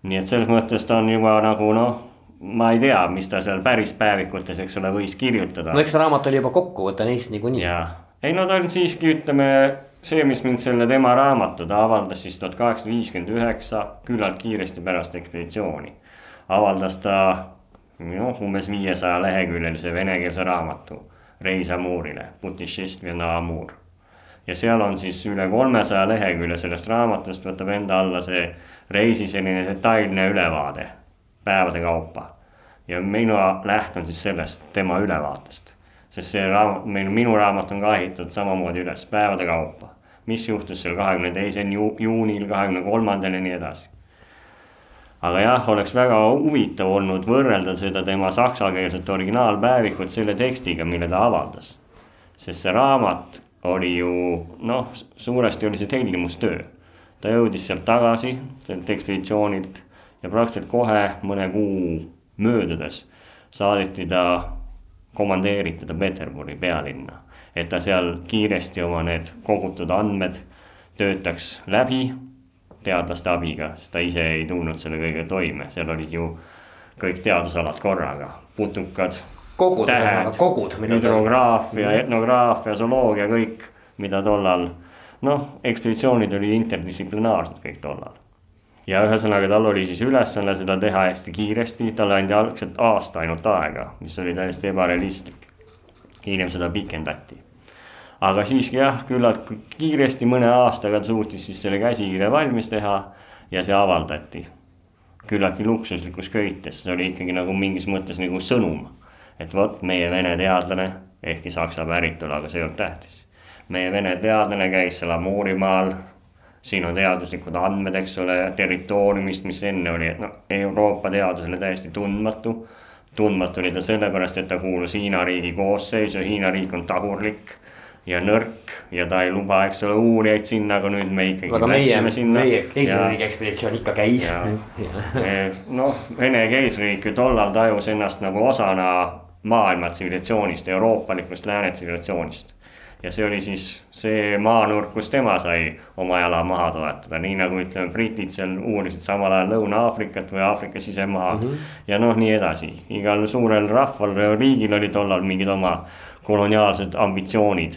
nii et selles mõttes ta on juba nagu noh, ma ei tea, mis ta seal päris päevikutes, eks ole, võis kirjutada. no eks raamat oli juba kokkuvõte neist niikuinii. jah, ei no ta on siiski, ütleme see, mis mind selle tema raamatu, ta avaldas siis tuhat kaheksasada viiskümmend üheksa, küllalt kiiresti pärast ekspeditsiooni. avaldas ta noh, umbes viiesaja leheküljelise venekeelse raamatu Reis Amurile, Putishestvina Amur. ja seal on siis üle kolmesaja lehekülje sellest raamatust võtab enda alla see reisi selline detailne ülevaade päevade kaupa. ja mina lähtun siis sellest tema ülevaatest, sest see raamat, meil minu raamat on ka ehitatud samamoodi üles päevade kaupa. mis juhtus seal kahekümne teisel juunil, kahekümne kolmandal ja nii edasi aga jah, oleks väga huvitav olnud võrrelda seda tema saksakeelset originaalpäevikut selle tekstiga, mille ta avaldas. sest see raamat oli ju noh, suuresti oli see tellimustöö. ta jõudis sealt tagasi, sealt ekspeditsioonilt ja praktiliselt kohe mõne kuu möödudes saadeti ta, komandeeriti ta Peterburi pealinna. et ta seal kiiresti oma need kogutud andmed töötaks läbi teadlaste abiga, sest ta ise ei tulnud selle kõigega toime, seal olid ju kõik teadusalad korraga, putukad. kogud, tähed, kogud. hüdrograafia, etnograafia, zooloogia, kõik, mida tollal. noh, ekspeditsioonid olid interdistsiplinaarsed kõik tollal. ja ühesõnaga, tal oli siis ülesanne seda teha hästi kiiresti, talle anti algselt aasta ainult aega, mis oli täiesti ebarealistlik. hiljem seda pikendati aga siiski jah, küllalt kiiresti, mõne aastaga ta suutis siis selle käsikirja valmis teha ja see avaldati. küllaltki luksuslikus köites, see oli ikkagi nagu mingis mõttes nagu sõnum. et vot meie vene teadlane, ehkki saksa päritolu, aga see ei olnud tähtis. meie vene teadlane käis seal Amuurimaal. siin on teaduslikud andmed, eks ole, territooriumist, mis enne oli, noh Euroopa teadusele täiesti tundmatu tundmatu oli ta sellepärast, et ta kuulus Hiina riigi koosseisu, Hiina riik on tagurlik ja nõrk ja ta ei luba, eks ole, uurijaid sinna, aga nüüd me ikkagi. aga meie, meie keisririigi ekspeditsioon ikka käis. [laughs] noh, Vene keisririik ju tollal tajus ennast nagu osana maailma tsivilisatsioonist, euroopalikust lääne tsivilisatsioonist. ja see oli siis see maanurk, kus tema sai oma jala maha toetada, nii nagu ütleme, britid seal uurisid samal ajal Lõuna-Aafrikat või Aafrika sisemaad mm. -hmm. ja noh, nii edasi, igal suurel rahval, riigil oli tollal mingid oma koloniaalsed ambitsioonid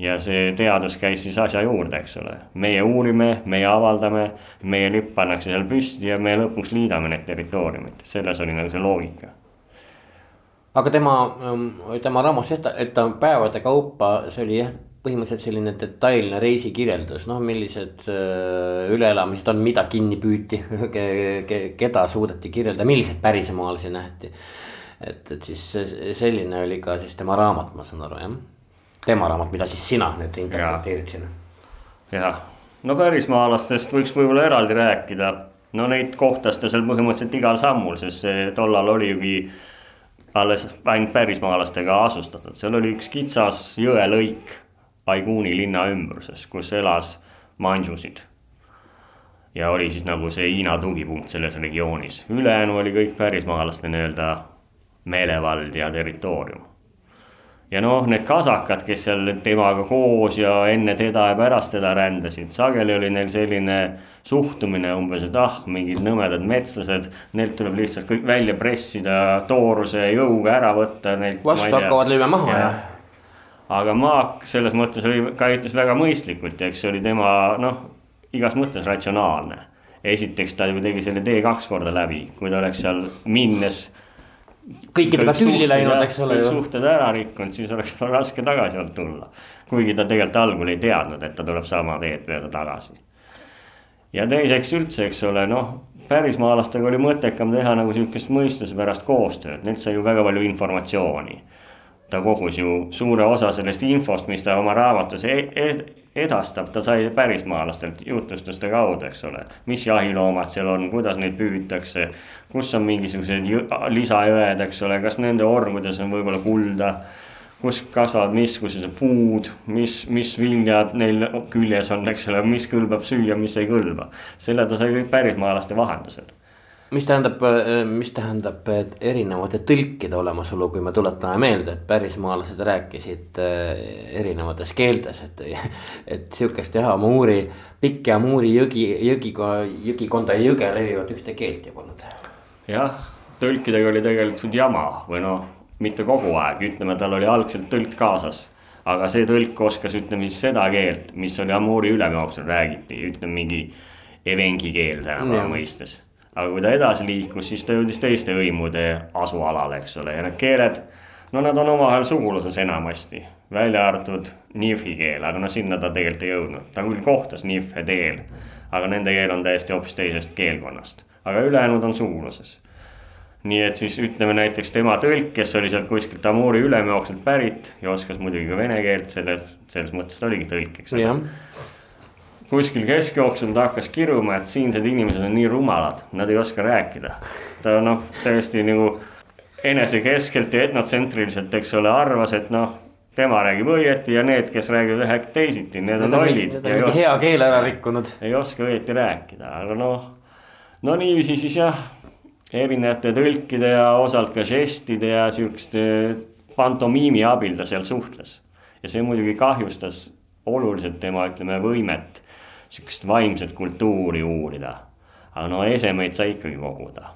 ja see teadus käis siis asja juurde, eks ole. meie uurime, meie avaldame, meie lipp pannakse seal püsti ja me lõpuks liidame need territooriumid, selles oli nagu see loogika. aga tema, ähm, tema raamus, et ta päevade kaupa, see oli jah, põhimõtteliselt selline detailne reisikirjeldus, noh, millised äh, üleelamised on, mida kinni püüti [laughs] ke, ke, keda suudeti kirjeldada, milliseid pärismaalasi nähti. et, et siis selline oli ka siis tema raamat, ma saan aru, jah tema raamat, mida siis sina nüüd interpreteerid siin. jah, no pärismaalastest võiks võib-olla eraldi rääkida. no neid kohtas ta seal põhimõtteliselt igal sammul, sest see tollal oli jugi alles ainult pärismaalastega asustatud, seal oli üks kitsas jõelõik Aiguni linna ümbruses, kus elas manžusid. ja oli siis nagu see Hiina tugipunkt selles regioonis, ülejäänu oli kõik pärismaalaste nii-öelda meelevald ja territoorium ja noh, need kasakad, kes seal temaga koos ja enne teda ja pärast teda rändasid, sageli oli neil selline suhtumine umbes, et ah, mingid nõmedad metslased, neilt tuleb lihtsalt kõik välja pressida, tooruse jõuga ära võtta neilt. vastu hakkavad lüüa maha ja, ja. aga Maak selles mõttes oli, käitus väga mõistlikult ja eks see oli tema noh, igas mõttes ratsionaalne. esiteks ta ju tegi selle tee kaks korda läbi, kui ta oleks seal minnes kõikidega tülli läinud, eks ole. suhted ära rikkunud, siis oleks raske tagasi olnud tulla. kuigi ta tegelikult algul ei teadnud, et ta tuleb sama teed mööda tagasi. ja teiseks üldse, eks ole, noh, pärismaalastega oli mõttekam teha nagu sihukest mõistuspärast koostööd, neilt sai ju väga palju informatsiooni ta kogus ju suure osa sellest infost, mis ta oma raamatus e e edastab, ta sai pärismaalastelt jutustuste kaudu, eks ole. mis jahiloomad seal on, kuidas neid püütakse, kus on mingisugused lisajõed, eks ole, kas nende ormudes on võib-olla kulda. kus kasvavad missugused puud, mis, mis viljad neil küljes on, eks ole, mis kõlbab süüa, mis ei kõlba. selle ta sai kõik pärismaalaste vahendusel mis tähendab, äh, mis tähendab erinevate tõlkide olemasolu, kui me tuletame meelde, et pärismaalased rääkisid äh, erinevates keeltes, et. [laughs] et sihukest jah, Amuuri, pikk ja Amuuri jõgi, jõgi, jõgikonda ja jõge levivad ühte keelt ju polnud. jah, tõlkidega oli tegelikult jama või noh, mitte kogu aeg, ütleme, tal oli algselt tõlk kaasas aga see tõlk oskas, ütleme siis seda keelt, mis oli Amuuri ülemjooksel räägiti, ütleme mingi evengi keel tänapäeva mõistes aga kui ta edasi liikus, siis ta jõudis teiste hõimude asualale, eks ole, ja need keeled, no nad on omavahel suguluses enamasti, välja arvatud Nifhi keel, aga no sinna ta tegelikult ei jõudnud, ta küll kohtas Nifhe teel, aga nende keel on täiesti hoopis teisest keelkonnast, aga ülejäänud on suguluses. Nii et siis ütleme näiteks tema tõlk, kes oli sealt kuskilt Amuri ülemjookselt pärit ja oskas muidugi ka vene keelt, selles, selles mõttes ta oligi tõlk, eks ole kuskil keskjooksul ta hakkas kiruma, et siinsed inimesed on nii rumalad, nad ei oska rääkida. ta noh, täiesti nagu enesekeskelt ja etnotsentriliselt, eks ole, arvas, et noh, tema räägib õieti ja need, kes räägivad ühe teisiti, need on lollid. Hea keele ära rikkunud. ei oska õieti rääkida, aga noh, no niiviisi siis jah, erinevate tõlkide ja osalt ka žestide ja siukeste pantomiimi abil ta seal suhtles. ja see muidugi kahjustas oluliselt tema, ütleme, võimet sihukest vaimset kultuuri uurida. aga no esemeid sai ikkagi koguda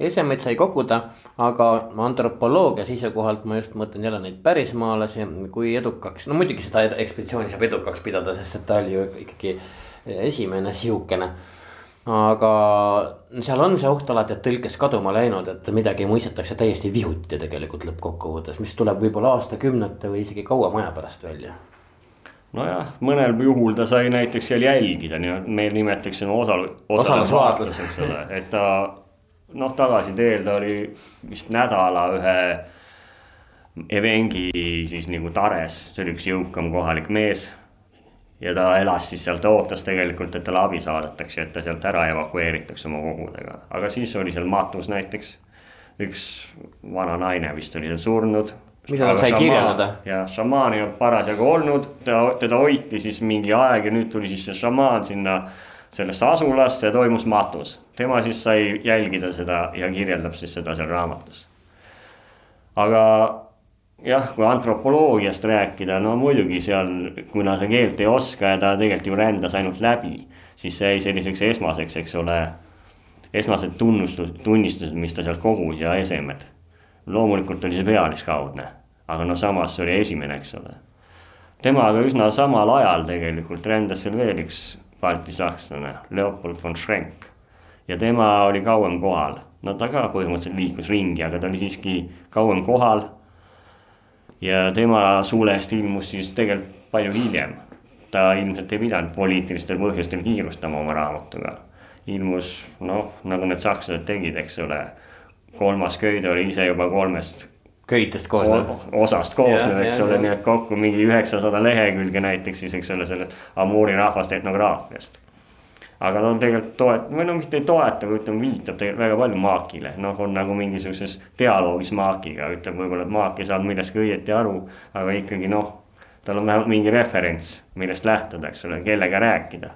esemeid sai koguda, aga antropoloogia seisukohalt ma just mõtlen jälle neid pärismaalasi, kui edukaks, no muidugi seda ekspeditsiooni saab edukaks pidada, sest et ta oli ju ikkagi esimene sihukene. aga seal on see oht alati, et tõlkes kaduma läinud, et midagi mõistetakse täiesti vihuti tegelikult lõppkokkuvõttes, mis tuleb võib-olla aastakümnete või isegi kauem aja pärast välja nojah, mõnel juhul ta sai näiteks seal jälgida, meil nimetatakse osal-, osalusvaatluseks, eks ole, et ta noh, tagasiteel ta oli vist nädala ühe Evengi siis nagu Tares, see oli üks jõukam kohalik mees. ja ta elas siis seal, ta ootas tegelikult, et talle abi saadetakse, et ta sealt ära evakueeritakse oma kogudega, aga siis oli seal matus näiteks üks vana naine vist oli seal surnud. Mida ta sai kirjeldada? ja šamaan ei olnud parasjagu olnud, ta, teda hoiti siis mingi aeg ja nüüd tuli siis see šamaan sinna sellesse asulasse toimus matus. tema siis sai jälgida seda ja kirjeldab siis seda seal raamatus. aga jah, kui antropoloogiast rääkida, no muidugi seal, kuna sa keelt ei oska ja ta tegelikult ju rändas ainult läbi, siis see jäi selliseks esmaseks, eks ole. esmased tunnustus, tunnistused, mis ta sealt kogus ja esemed. Loomulikult oli see pealiskaudne, aga no samas see oli esimene, eks ole. temaga üsna samal ajal tegelikult rändas seal veel üks baltisakslane Leopold von Schrenk. ja tema oli kauem kohal, no ta ka põhimõtteliselt liikus ringi, aga ta oli siiski kauem kohal. ja tema suulest ilmus siis tegelikult palju hiljem. ta ilmselt ei pidanud poliitilistel põhjustel kiirustama oma raamatuga. ilmus noh, nagu need sakslased tegid, eks ole. Kolmas köide oli ise juba kolmest köitest koosnev. osast koosnev, eks ole, nii et kokku mingi üheksasada lehekülge näiteks siis, eks ole, sellest Amuri rahvaste etnograafiast. aga no tegelikult toet-, või no mitte ei toeta, aga ütleme, viitab tegelikult väga palju Maakile, noh, on nagu mingisuguses dialoogis Maakiga, ütleb võib-olla, et Maak ei saanud millestki õieti aru, aga ikkagi noh, tal on vähemalt mingi referents, millest lähtuda, eks ole, kellega rääkida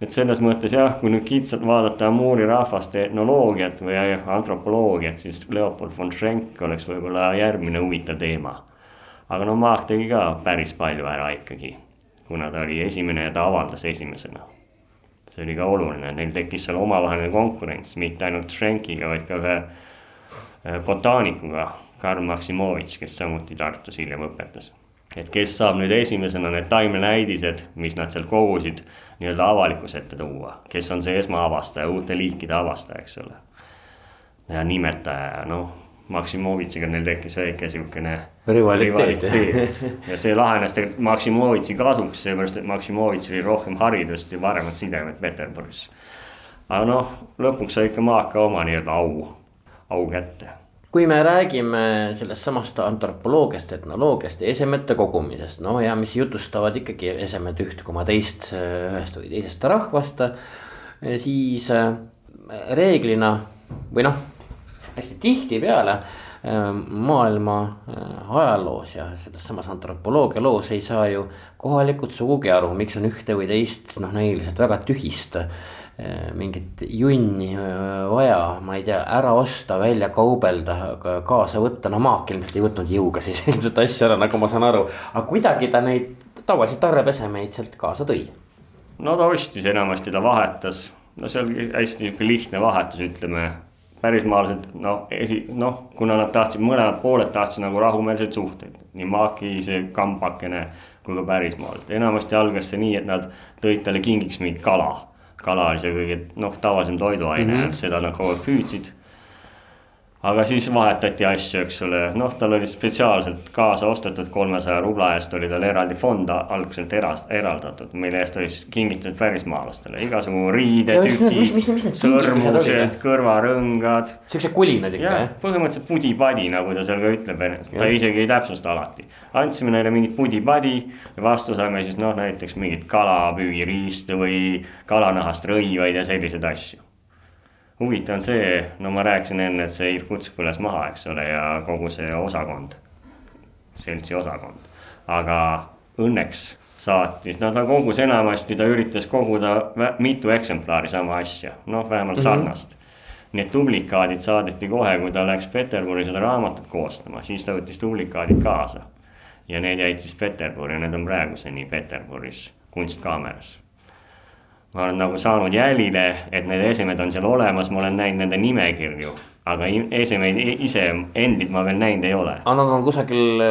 et selles mõttes jah, kui nüüd kitsalt vaadata Amuri rahvaste etnoloogiat või antropoloogiat, siis Leopold von Schenk oleks võib-olla järgmine huvitav teema. aga no Maak tegi ka päris palju ära ikkagi, kuna ta oli esimene ja ta avaldas esimesena. see oli ka oluline, neil tekkis seal omavaheline konkurents, mitte ainult Schenkiga, vaid ka ühe äh, botaanikuga, Karl Maksimovitš, kes samuti Tartus hiljem õpetas et kes saab nüüd esimesena need taimenäidised, mis nad seal kogusid, nii-öelda avalikkuse ette tuua, kes on see esmaavastaja, uute liikide avastaja, eks ole. ja nimetaja, noh, Maksimovitšiga neil tekkis väike siukene rivaliteet ja see lahenes tegelikult Maksimovitši kasuks, seepärast et Maksimovitš oli rohkem haridust ja paremad sidemed Peterburis. aga noh, lõpuks sai ikka Maaka oma nii-öelda au, au kätte kui me räägime sellest samast antropoloogiast, etnoloogiast ja esemete kogumisest, no ja mis jutustavad ikkagi esemed üht koma teist ühest või teisest rahvast. siis äh, reeglina või noh, hästi tihtipeale maailma ajaloos ja selles samas antropoloogia loos ei saa ju kohalikud sugugi aru, miks on ühte või teist noh, näiliselt väga tühist Eh, mingit junni eh, vaja, ma ei tea, ära osta, välja kaubelda, kaasa võtta, no Maak ilmselt ei võtnud jõuga siis [laughs] ilmselt asju ära, nagu ma saan aru. aga kuidagi ta neid tavaliselt tarrepesemeid sealt kaasa tõi. no ta ostis enamasti, ta vahetas, no see oli hästi nihuke lihtne vahetus, ütleme. pärismaalased, no esi, noh, kuna nad tahtsid, mõlemad pooled tahtsid nagu rahumeelseid suhteid, nii Maaki see kambakene kui ka pärismaalased, enamasti algas see nii, et nad tõid talle kingiks mingit kala kala oli see kõige noh, tavalisem toiduaine mm, -hmm. seda nad kogu aeg püüdsid aga siis vahetati asju, eks ole, noh, tal oli spetsiaalselt kaasa ostetud kolmesaja rubla eest oli tal eraldi fond algselt erast, eraldatud, mille eest oli siis kingitud pärismaalastele, igasugu riidetükid, sõrmused, kõrvarõngad. siuksed kulinad ikka jah? põhimõtteliselt pudi-padi, nagu ta seal ka ütleb, ta isegi ei täpsusta alati. andsime neile mingit pudi-padi ja vastu saime siis noh, näiteks mingit kalapüügiriistu või kalanahast rõivaid ja selliseid asju huvitav on see, no ma rääkisin enne, et see Irkutsk põles maha, eks ole, ja kogu see osakond, seltsi osakond. aga õnneks saatis, no ta kogus enamasti, ta üritas koguda mitu eksemplari sama asja, noh, vähemalt mm -hmm. sarnast. need dublikaadid saadeti kohe, kui ta läks Peterburi seda raamatut koostama, siis ta võttis dublikaadid kaasa. ja need jäid siis Peterburi need on praeguseni Peterburis kunstkaameras ma olen nagu saanud jälile, et need esemed on seal olemas, ma olen näinud nende nimekirju, aga esemeid ise endid ma veel näinud ei ole. aga nad on kusagil,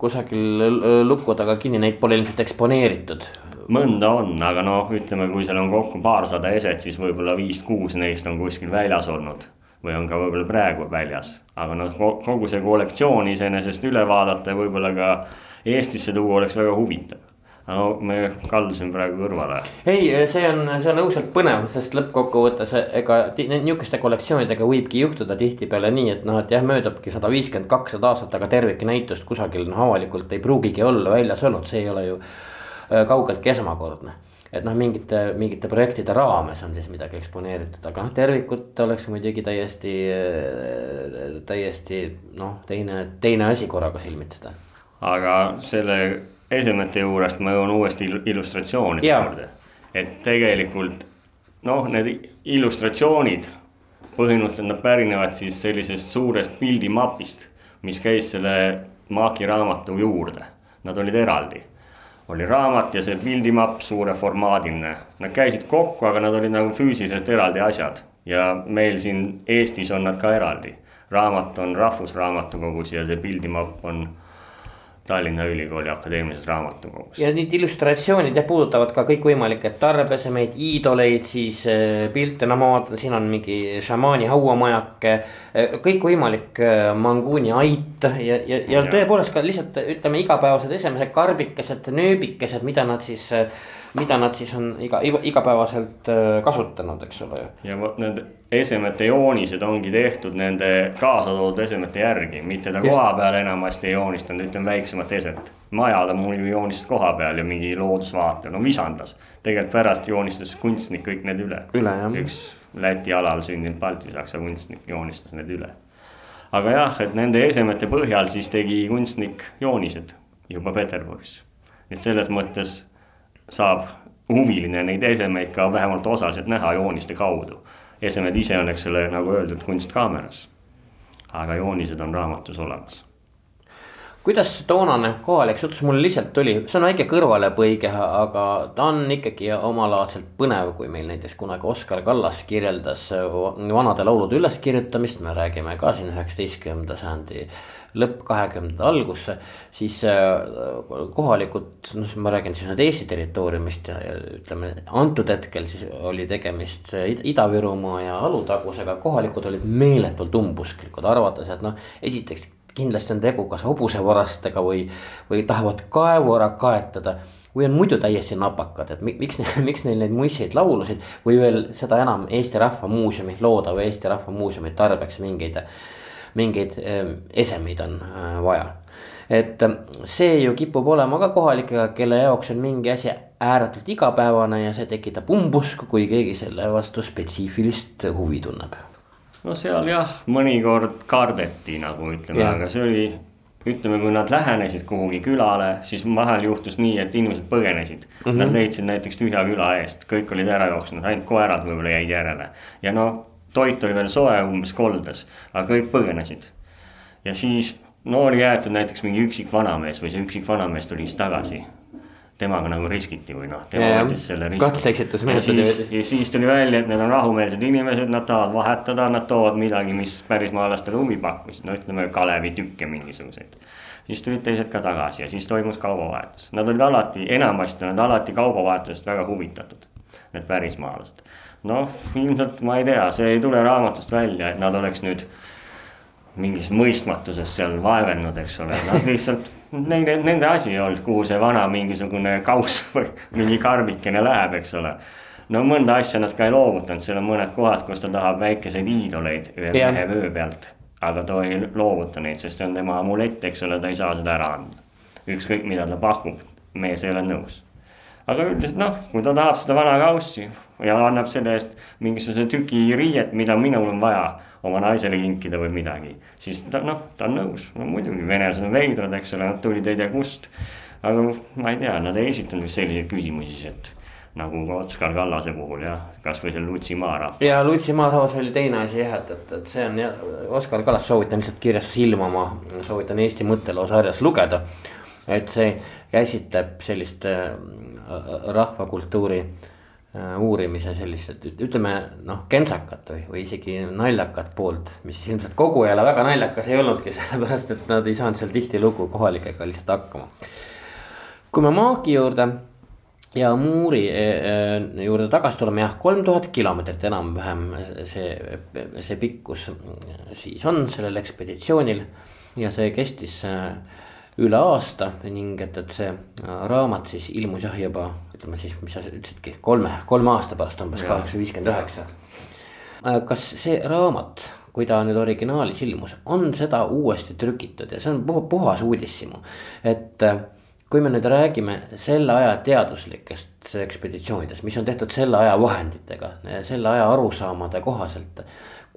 kusagil luku taga kinni, neid pole ilmselt eksponeeritud. mõnda on, aga noh, ütleme, kui seal on kokku paarsada eset, siis võib-olla viis-kuus neist on kuskil väljas olnud või on ka võib-olla praegu väljas, aga noh, kogu see kollektsioon iseenesest üle vaadata ja võib-olla ka Eestisse tuua oleks väga huvitav no me kaldusime praegu kõrvale. ei, see on, see on õudselt põnev, sest lõppkokkuvõttes ega nihukeste kollektsioonidega võibki juhtuda tihtipeale nii, et noh, et jah, möödubki sada viiskümmend, kakssada aastat, aga terviknäitust kusagil noh, avalikult ei pruugigi olla väljas olnud, see ei ole ju äh, kaugeltki esmakordne et noh, mingite, mingite projektide raames on siis midagi eksponeeritud, aga noh, tervikut oleks muidugi täiesti, äh, täiesti noh, teine, teine asi korraga silmitseda. aga selle esemete juurest ma jõuan uuesti illustratsioonide juurde. et tegelikult noh, need illustratsioonid põhimõtteliselt nad pärinevad siis sellisest suurest pildimapist, mis käis selle Maaki raamatu juurde, nad olid eraldi. oli raamat ja see pildimapp suure formaadiline, nad käisid kokku, aga nad olid nagu füüsiliselt eraldi asjad ja meil siin Eestis on nad ka eraldi. raamat on Rahvusraamatukogus ja see pildimapp on Tallinna Ülikooli Akadeemilises Raamatukogus. ja need illustratsioonid jah puudutavad ka kõikvõimalikke tarbesemeid, iidoleid, siis äh, pilte, no ma vaatan, siin on mingi šamaani hauamajake. Äh, kõikvõimalik äh, manguuni ait ja, ja, ja, ja tõepoolest ka lihtsalt ütleme igapäevased esemesed, karbikesed, nööbikesed, mida nad siis mida nad siis on iga, igapäevaselt äh, kasutanud, eks ole. ja vot need esemete joonised ongi tehtud nende kaasa toodud esemete järgi, mitte ta koha peal enamasti ei joonistanud, ütleme väiksemat eset. maja ta mul ju joonistas koha peal ja mingi loodusvaate, no visandas. tegelikult pärast joonistas kunstnik kõik need üle. üle jah. üks Läti alal sündinud baltisaksa kunstnik joonistas need üle. aga jah, et nende esemete põhjal siis tegi kunstnik joonised juba Peterburis. et selles mõttes saab huviline neid esemeid ka vähemalt osaliselt näha jooniste kaudu. esemed ise on, eks ole, nagu öeldud, kunstkaameras. aga joonised on raamatus olemas kuidas toonane kohalik suhtlus mulle lihtsalt tuli, see on väike kõrvalepõige, aga ta on ikkagi omalaadselt põnev, kui meil näiteks kunagi Oskar Kallas kirjeldas vanade laulude üleskirjutamist, me räägime ka siin üheksateistkümnenda sajandi lõpp, kahekümnendate algusse. siis äh, kohalikud, noh, ma räägin siis nüüd Eesti territooriumist ja, ja ütleme antud hetkel siis oli tegemist Ida-Virumaa ja Alutagusega, kohalikud olid meeletult umbusklikud, arvates, et noh, esiteks kindlasti on tegu kas hobusevarastega või, või tahavad kaevu ära kaetada või on muidu täiesti napakad, et miks, [laughs] miks neil neid muistseid laulusid või veel seda enam Eesti Rahva Muuseumi, loodava Eesti Rahva Muuseumi tarbeks mingeid, mingeid ehm, esemeid on äh, vaja. et ähm, see ju kipub olema ka kohalikega, kelle jaoks on mingi asi ääretult igapäevane ja see tekitab umbusku, kui keegi selle vastu spetsiifilist huvi tunneb no seal jah, mõnikord kardeti nagu ütleme, aga see oli, ütleme, kui nad lähenesid kuhugi külale, siis vahel juhtus nii, et inimesed põgenesid mm. -hmm. Nad leidsid näiteks tühja küla eest, kõik olid ära jooksnud, ainult koerad võib-olla jäid järele. ja noh, toit oli veel soe umbes koldes, aga kõik põgenesid. ja siis, no oli jäetud näiteks mingi üksik vanamees või see üksik vanamees tuli siis tagasi temaga nagu riskiti või noh, tema võttis selle riski. katse-eksitusmeetodi võttis. ja siis tuli välja, et need on rahumeelsed inimesed, nad tahavad vahetada, nad toovad midagi, mis pärismaalastele huvi pakkus, no ütleme kalevitükke mingisuguseid. siis tulid teised ka tagasi ja siis toimus kaubavahetus, nad olid alati, enamasti nad alati kaubavahetusest väga huvitatud, need pärismaalased. Noh, ilmselt ma ei tea, see ei tule raamatust välja, et nad oleks nüüd mingis mõistmatuses seal vaevelnud, eks ole, nad lihtsalt, nende, nende asi ei olnud, kuhu see vana mingisugune kauss [laughs] või mingi karbikene läheb, eks ole. no mõnda asja nad ka ei loovutanud, seal on mõned kohad, kus ta tahab väikeseid iidoleid ühe mehe vöö pealt. aga ta ei loovuta neid, sest see on tema amulett, eks ole, ta ei saa seda ära anda. ükskõik, mida ta pakub, mees ei ole nõus. aga üldiselt noh, kui ta tahab seda vana kaussi ja annab selle eest mingisuguse tüki riiet, mida minul on vaja oma naisele kinkida või midagi. siis ta noh, ta on nõus, no muidugi venelased on veidrad, eks ole, nad tulid ei tea kust. aga ma ei tea, nad ei esitanud vist selliseid küsimusi, et nagu ka Oskar Kallase puhul jah, kasvõi see Lutsi maarahv. ja Lutsi maarahvas oli teine asi jah, et, et, et see on jah, Oskar Kallas soovitan lihtsalt kirjastus ilmuma, soovitan Eesti mõtteloo sarjas lugeda. et see käsitleb sellist äh, rahvakultuuri äh, uurimise sellist, et ütleme noh, kentsakat või, või isegi naljakat poolt. mis ilmselt kogu jälle väga naljakas ei olnudki, [laughs] sellepärast et nad ei saanud seal tihtilugu kohalikega lihtsalt hakkama. kui me maagi juurde ja Muuri e, juurde tagasi tuleme jah, kolm tuhat kilomeetrit enam-vähem see, see pikkus siis on sellel ekspeditsioonil. ja see kestis äh, üle aasta ning et, et see äh, raamat siis ilmus jah juba ütleme siis, mis sa ütlesidki, kolme, kolme aasta pärast umbes kaheksa viiskümmend üheksa. Äh, kas see raamat, kui ta nüüd originaalis ilmus, on seda uuesti trükitud ja see on puhas uudishimu, et kui me nüüd räägime selle aja teaduslikest ekspeditsioonidest, mis on tehtud selle aja vahenditega, selle aja arusaamade kohaselt.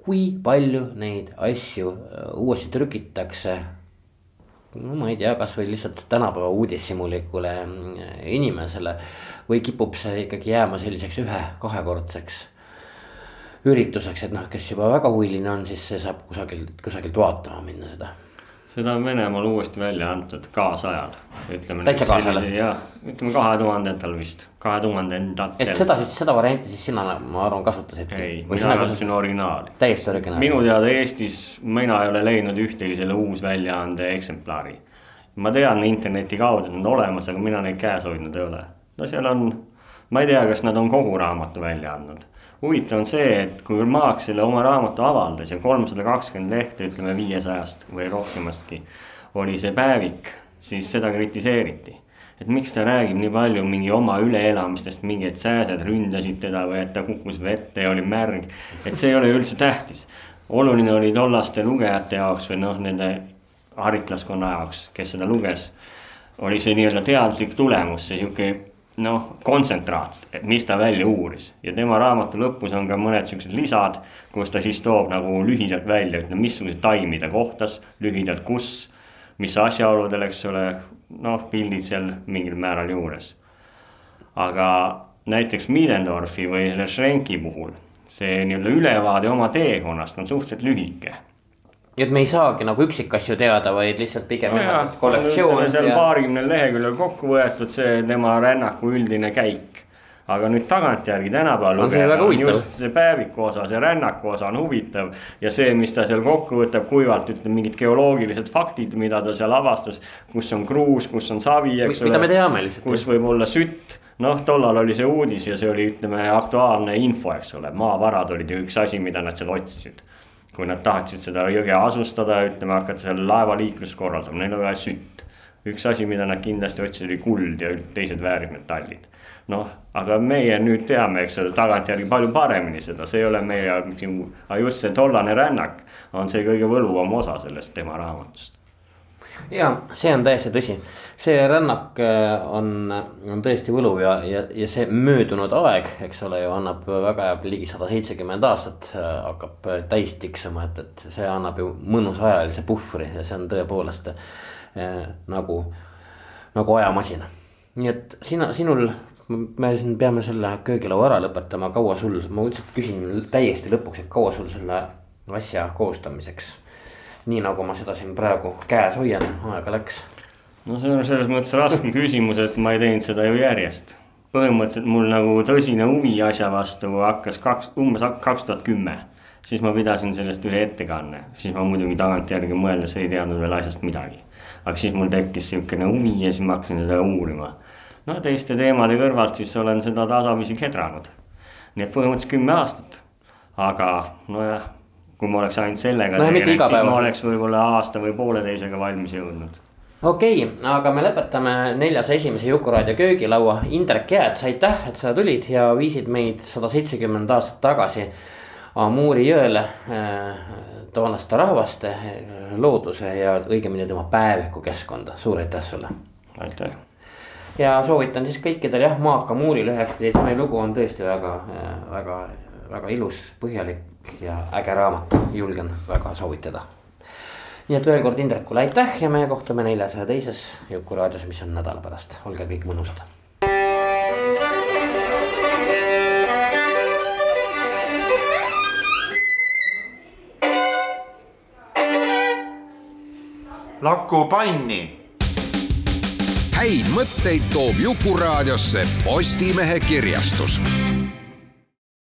kui palju neid asju äh, uuesti trükitakse? No ma ei tea, kasvõi lihtsalt tänapäeva uudishimulikule mm, inimesele või kipub see ikkagi jääma selliseks ühe-kahekordseks ürituseks, et noh, kes juba väga huviline on, siis see saab kusagilt, kusagilt vaatama minna seda seda on Venemaal uuesti välja antud kaasajal. täitsa kaasajal? jah, ütleme kahe tuhandendatel vist, kahe tuhandendatel. et seda siis, seda varianti siis sina, ma arvan, kasutasidki? ei, mina kasutasin originaali. täiesti originaali? minu teada Eestis, mina ei ole leidnud ühtegi selle uusväljaande eksemplari. ma tean interneti kaudu, et nad on olemas, aga mina neid käes hoidnud ei ole. no seal on, ma ei tea, kas nad on kogu raamatu välja andnud huvitav on see, et kui Maaks selle oma raamatu avaldas ja kolmsada kakskümmend lehte, ütleme viiesajast või rohkemastki. oli see päevik, siis seda kritiseeriti. et miks ta räägib nii palju mingi oma üleelamistest, mingi, et sääsed ründasid teda või et ta kukkus vette ja oli märg. et see ei ole üldse tähtis. oluline oli tollaste lugejate jaoks või noh, nende harriklaskonna jaoks, kes seda luges. oli see nii-öelda teaduslik tulemus, see sihuke noh, kontsentraat, mis ta välja uuris ja tema raamatu lõpus on ka mõned siuksed lisad, kus ta siis toob nagu lühidalt välja, ütleme, missuguseid taimi ta kohtas, lühidalt, kus, mis asjaoludel, eks ole, noh, pildid seal mingil määral juures. aga näiteks Miedendorfi või Schrenki puhul see nii-öelda ülevaade oma teekonnast on suhteliselt lühike et me ei saagi nagu üksikasju teada, vaid lihtsalt pigem no kollektsioon. on ja... paarikümnel leheküljel kokku võetud see tema rännaku üldine käik. aga nüüd tagantjärgi tänapäeval lugeda on just see päeviku osa, see rännaku osa on huvitav. ja see, mis ta seal kokku võtab kuivalt, ütleme mingid geoloogilised faktid, mida ta seal avastas. kus on kruus, kus on savi, eks ole. mida me teame lihtsalt. kus võib olla sütt noh, tollal oli see uudis ja see oli, ütleme, aktuaalne info, eks ole, maavarad olid ju üks asi, mida nad seal otsisid kui nad tahtsid seda jõge asustada, ütleme, hakata seal laevaliiklust korraldama, neil oli vaja sütt. üks asi, mida nad kindlasti otsisid, oli kuld ja teised väärismetallid. noh, aga meie nüüd teame, eks ole, tagantjärgi palju paremini seda, see ei ole meie, aga just see tollane rännak on see kõige võluvam osa sellest tema raamatust ja see on täiesti tõsi, see rännak äh, on, on tõesti võluv ja, ja, ja see möödunud aeg, eks ole ju annab väga ligi sada seitsekümmend aastat äh, hakkab täis tiksuma, et, et see annab ju mõnusa ajalise puhvri ja see on tõepoolest eh, nagu, nagu ajamasin. nii et sina, sinul, me siin peame selle köögilaua ära lõpetama, kaua sul, ma lihtsalt küsin täiesti lõpuks, et kaua sul selle asja koostamiseks nii nagu ma seda siin praegu käes hoian, aega läks. No see on selles mõttes raske küsimus, et ma ei teinud seda ju järjest. põhimõtteliselt mul nagu tõsine huvi asja vastu hakkas kaks, umbes kaks tuhat kümme. siis ma pidasin sellest ühe ettekanne, siis ma muidugi tagantjärgi mõeldes ei teadnud veel asjast midagi. aga siis mul tekkis sihukene huvi ja siis ma hakkasin seda uurima. no teiste teemade kõrvalt siis olen seda tasapisi kedranud. nii et põhimõtteliselt kümme aastat. aga nojah kui ma oleks ainult sellega no, tegelenud, siis ma oleks võib-olla aasta või pooleteisega valmis jõudnud. Okei okay,, aga me lõpetame neljas esimese Jukuraadio köögilaua. Indrek Jääts, aitäh, et sa tulid ja viisid meid sada seitsekümmend aastat tagasi Amuuri jõele äh, toonaste rahvaste, äh, looduse ja õigemini tema päeviku keskkonda, suur aitäh sulle. aitäh ja soovitan siis kõikidel jah, Maaka Muuril üheksateistkümne lugu on tõesti väga, äh, väga, väga ilus, põhjalik ja äge raamat, julgen väga soovitada nii et veel kord Indrekule aitäh ja me kohtume neljasaja teises Jukuraadios, mis on nädala pärast, olge kõik mõnusad. laku panni. häid mõtteid toob Jukuraadiosse Postimehe kirjastus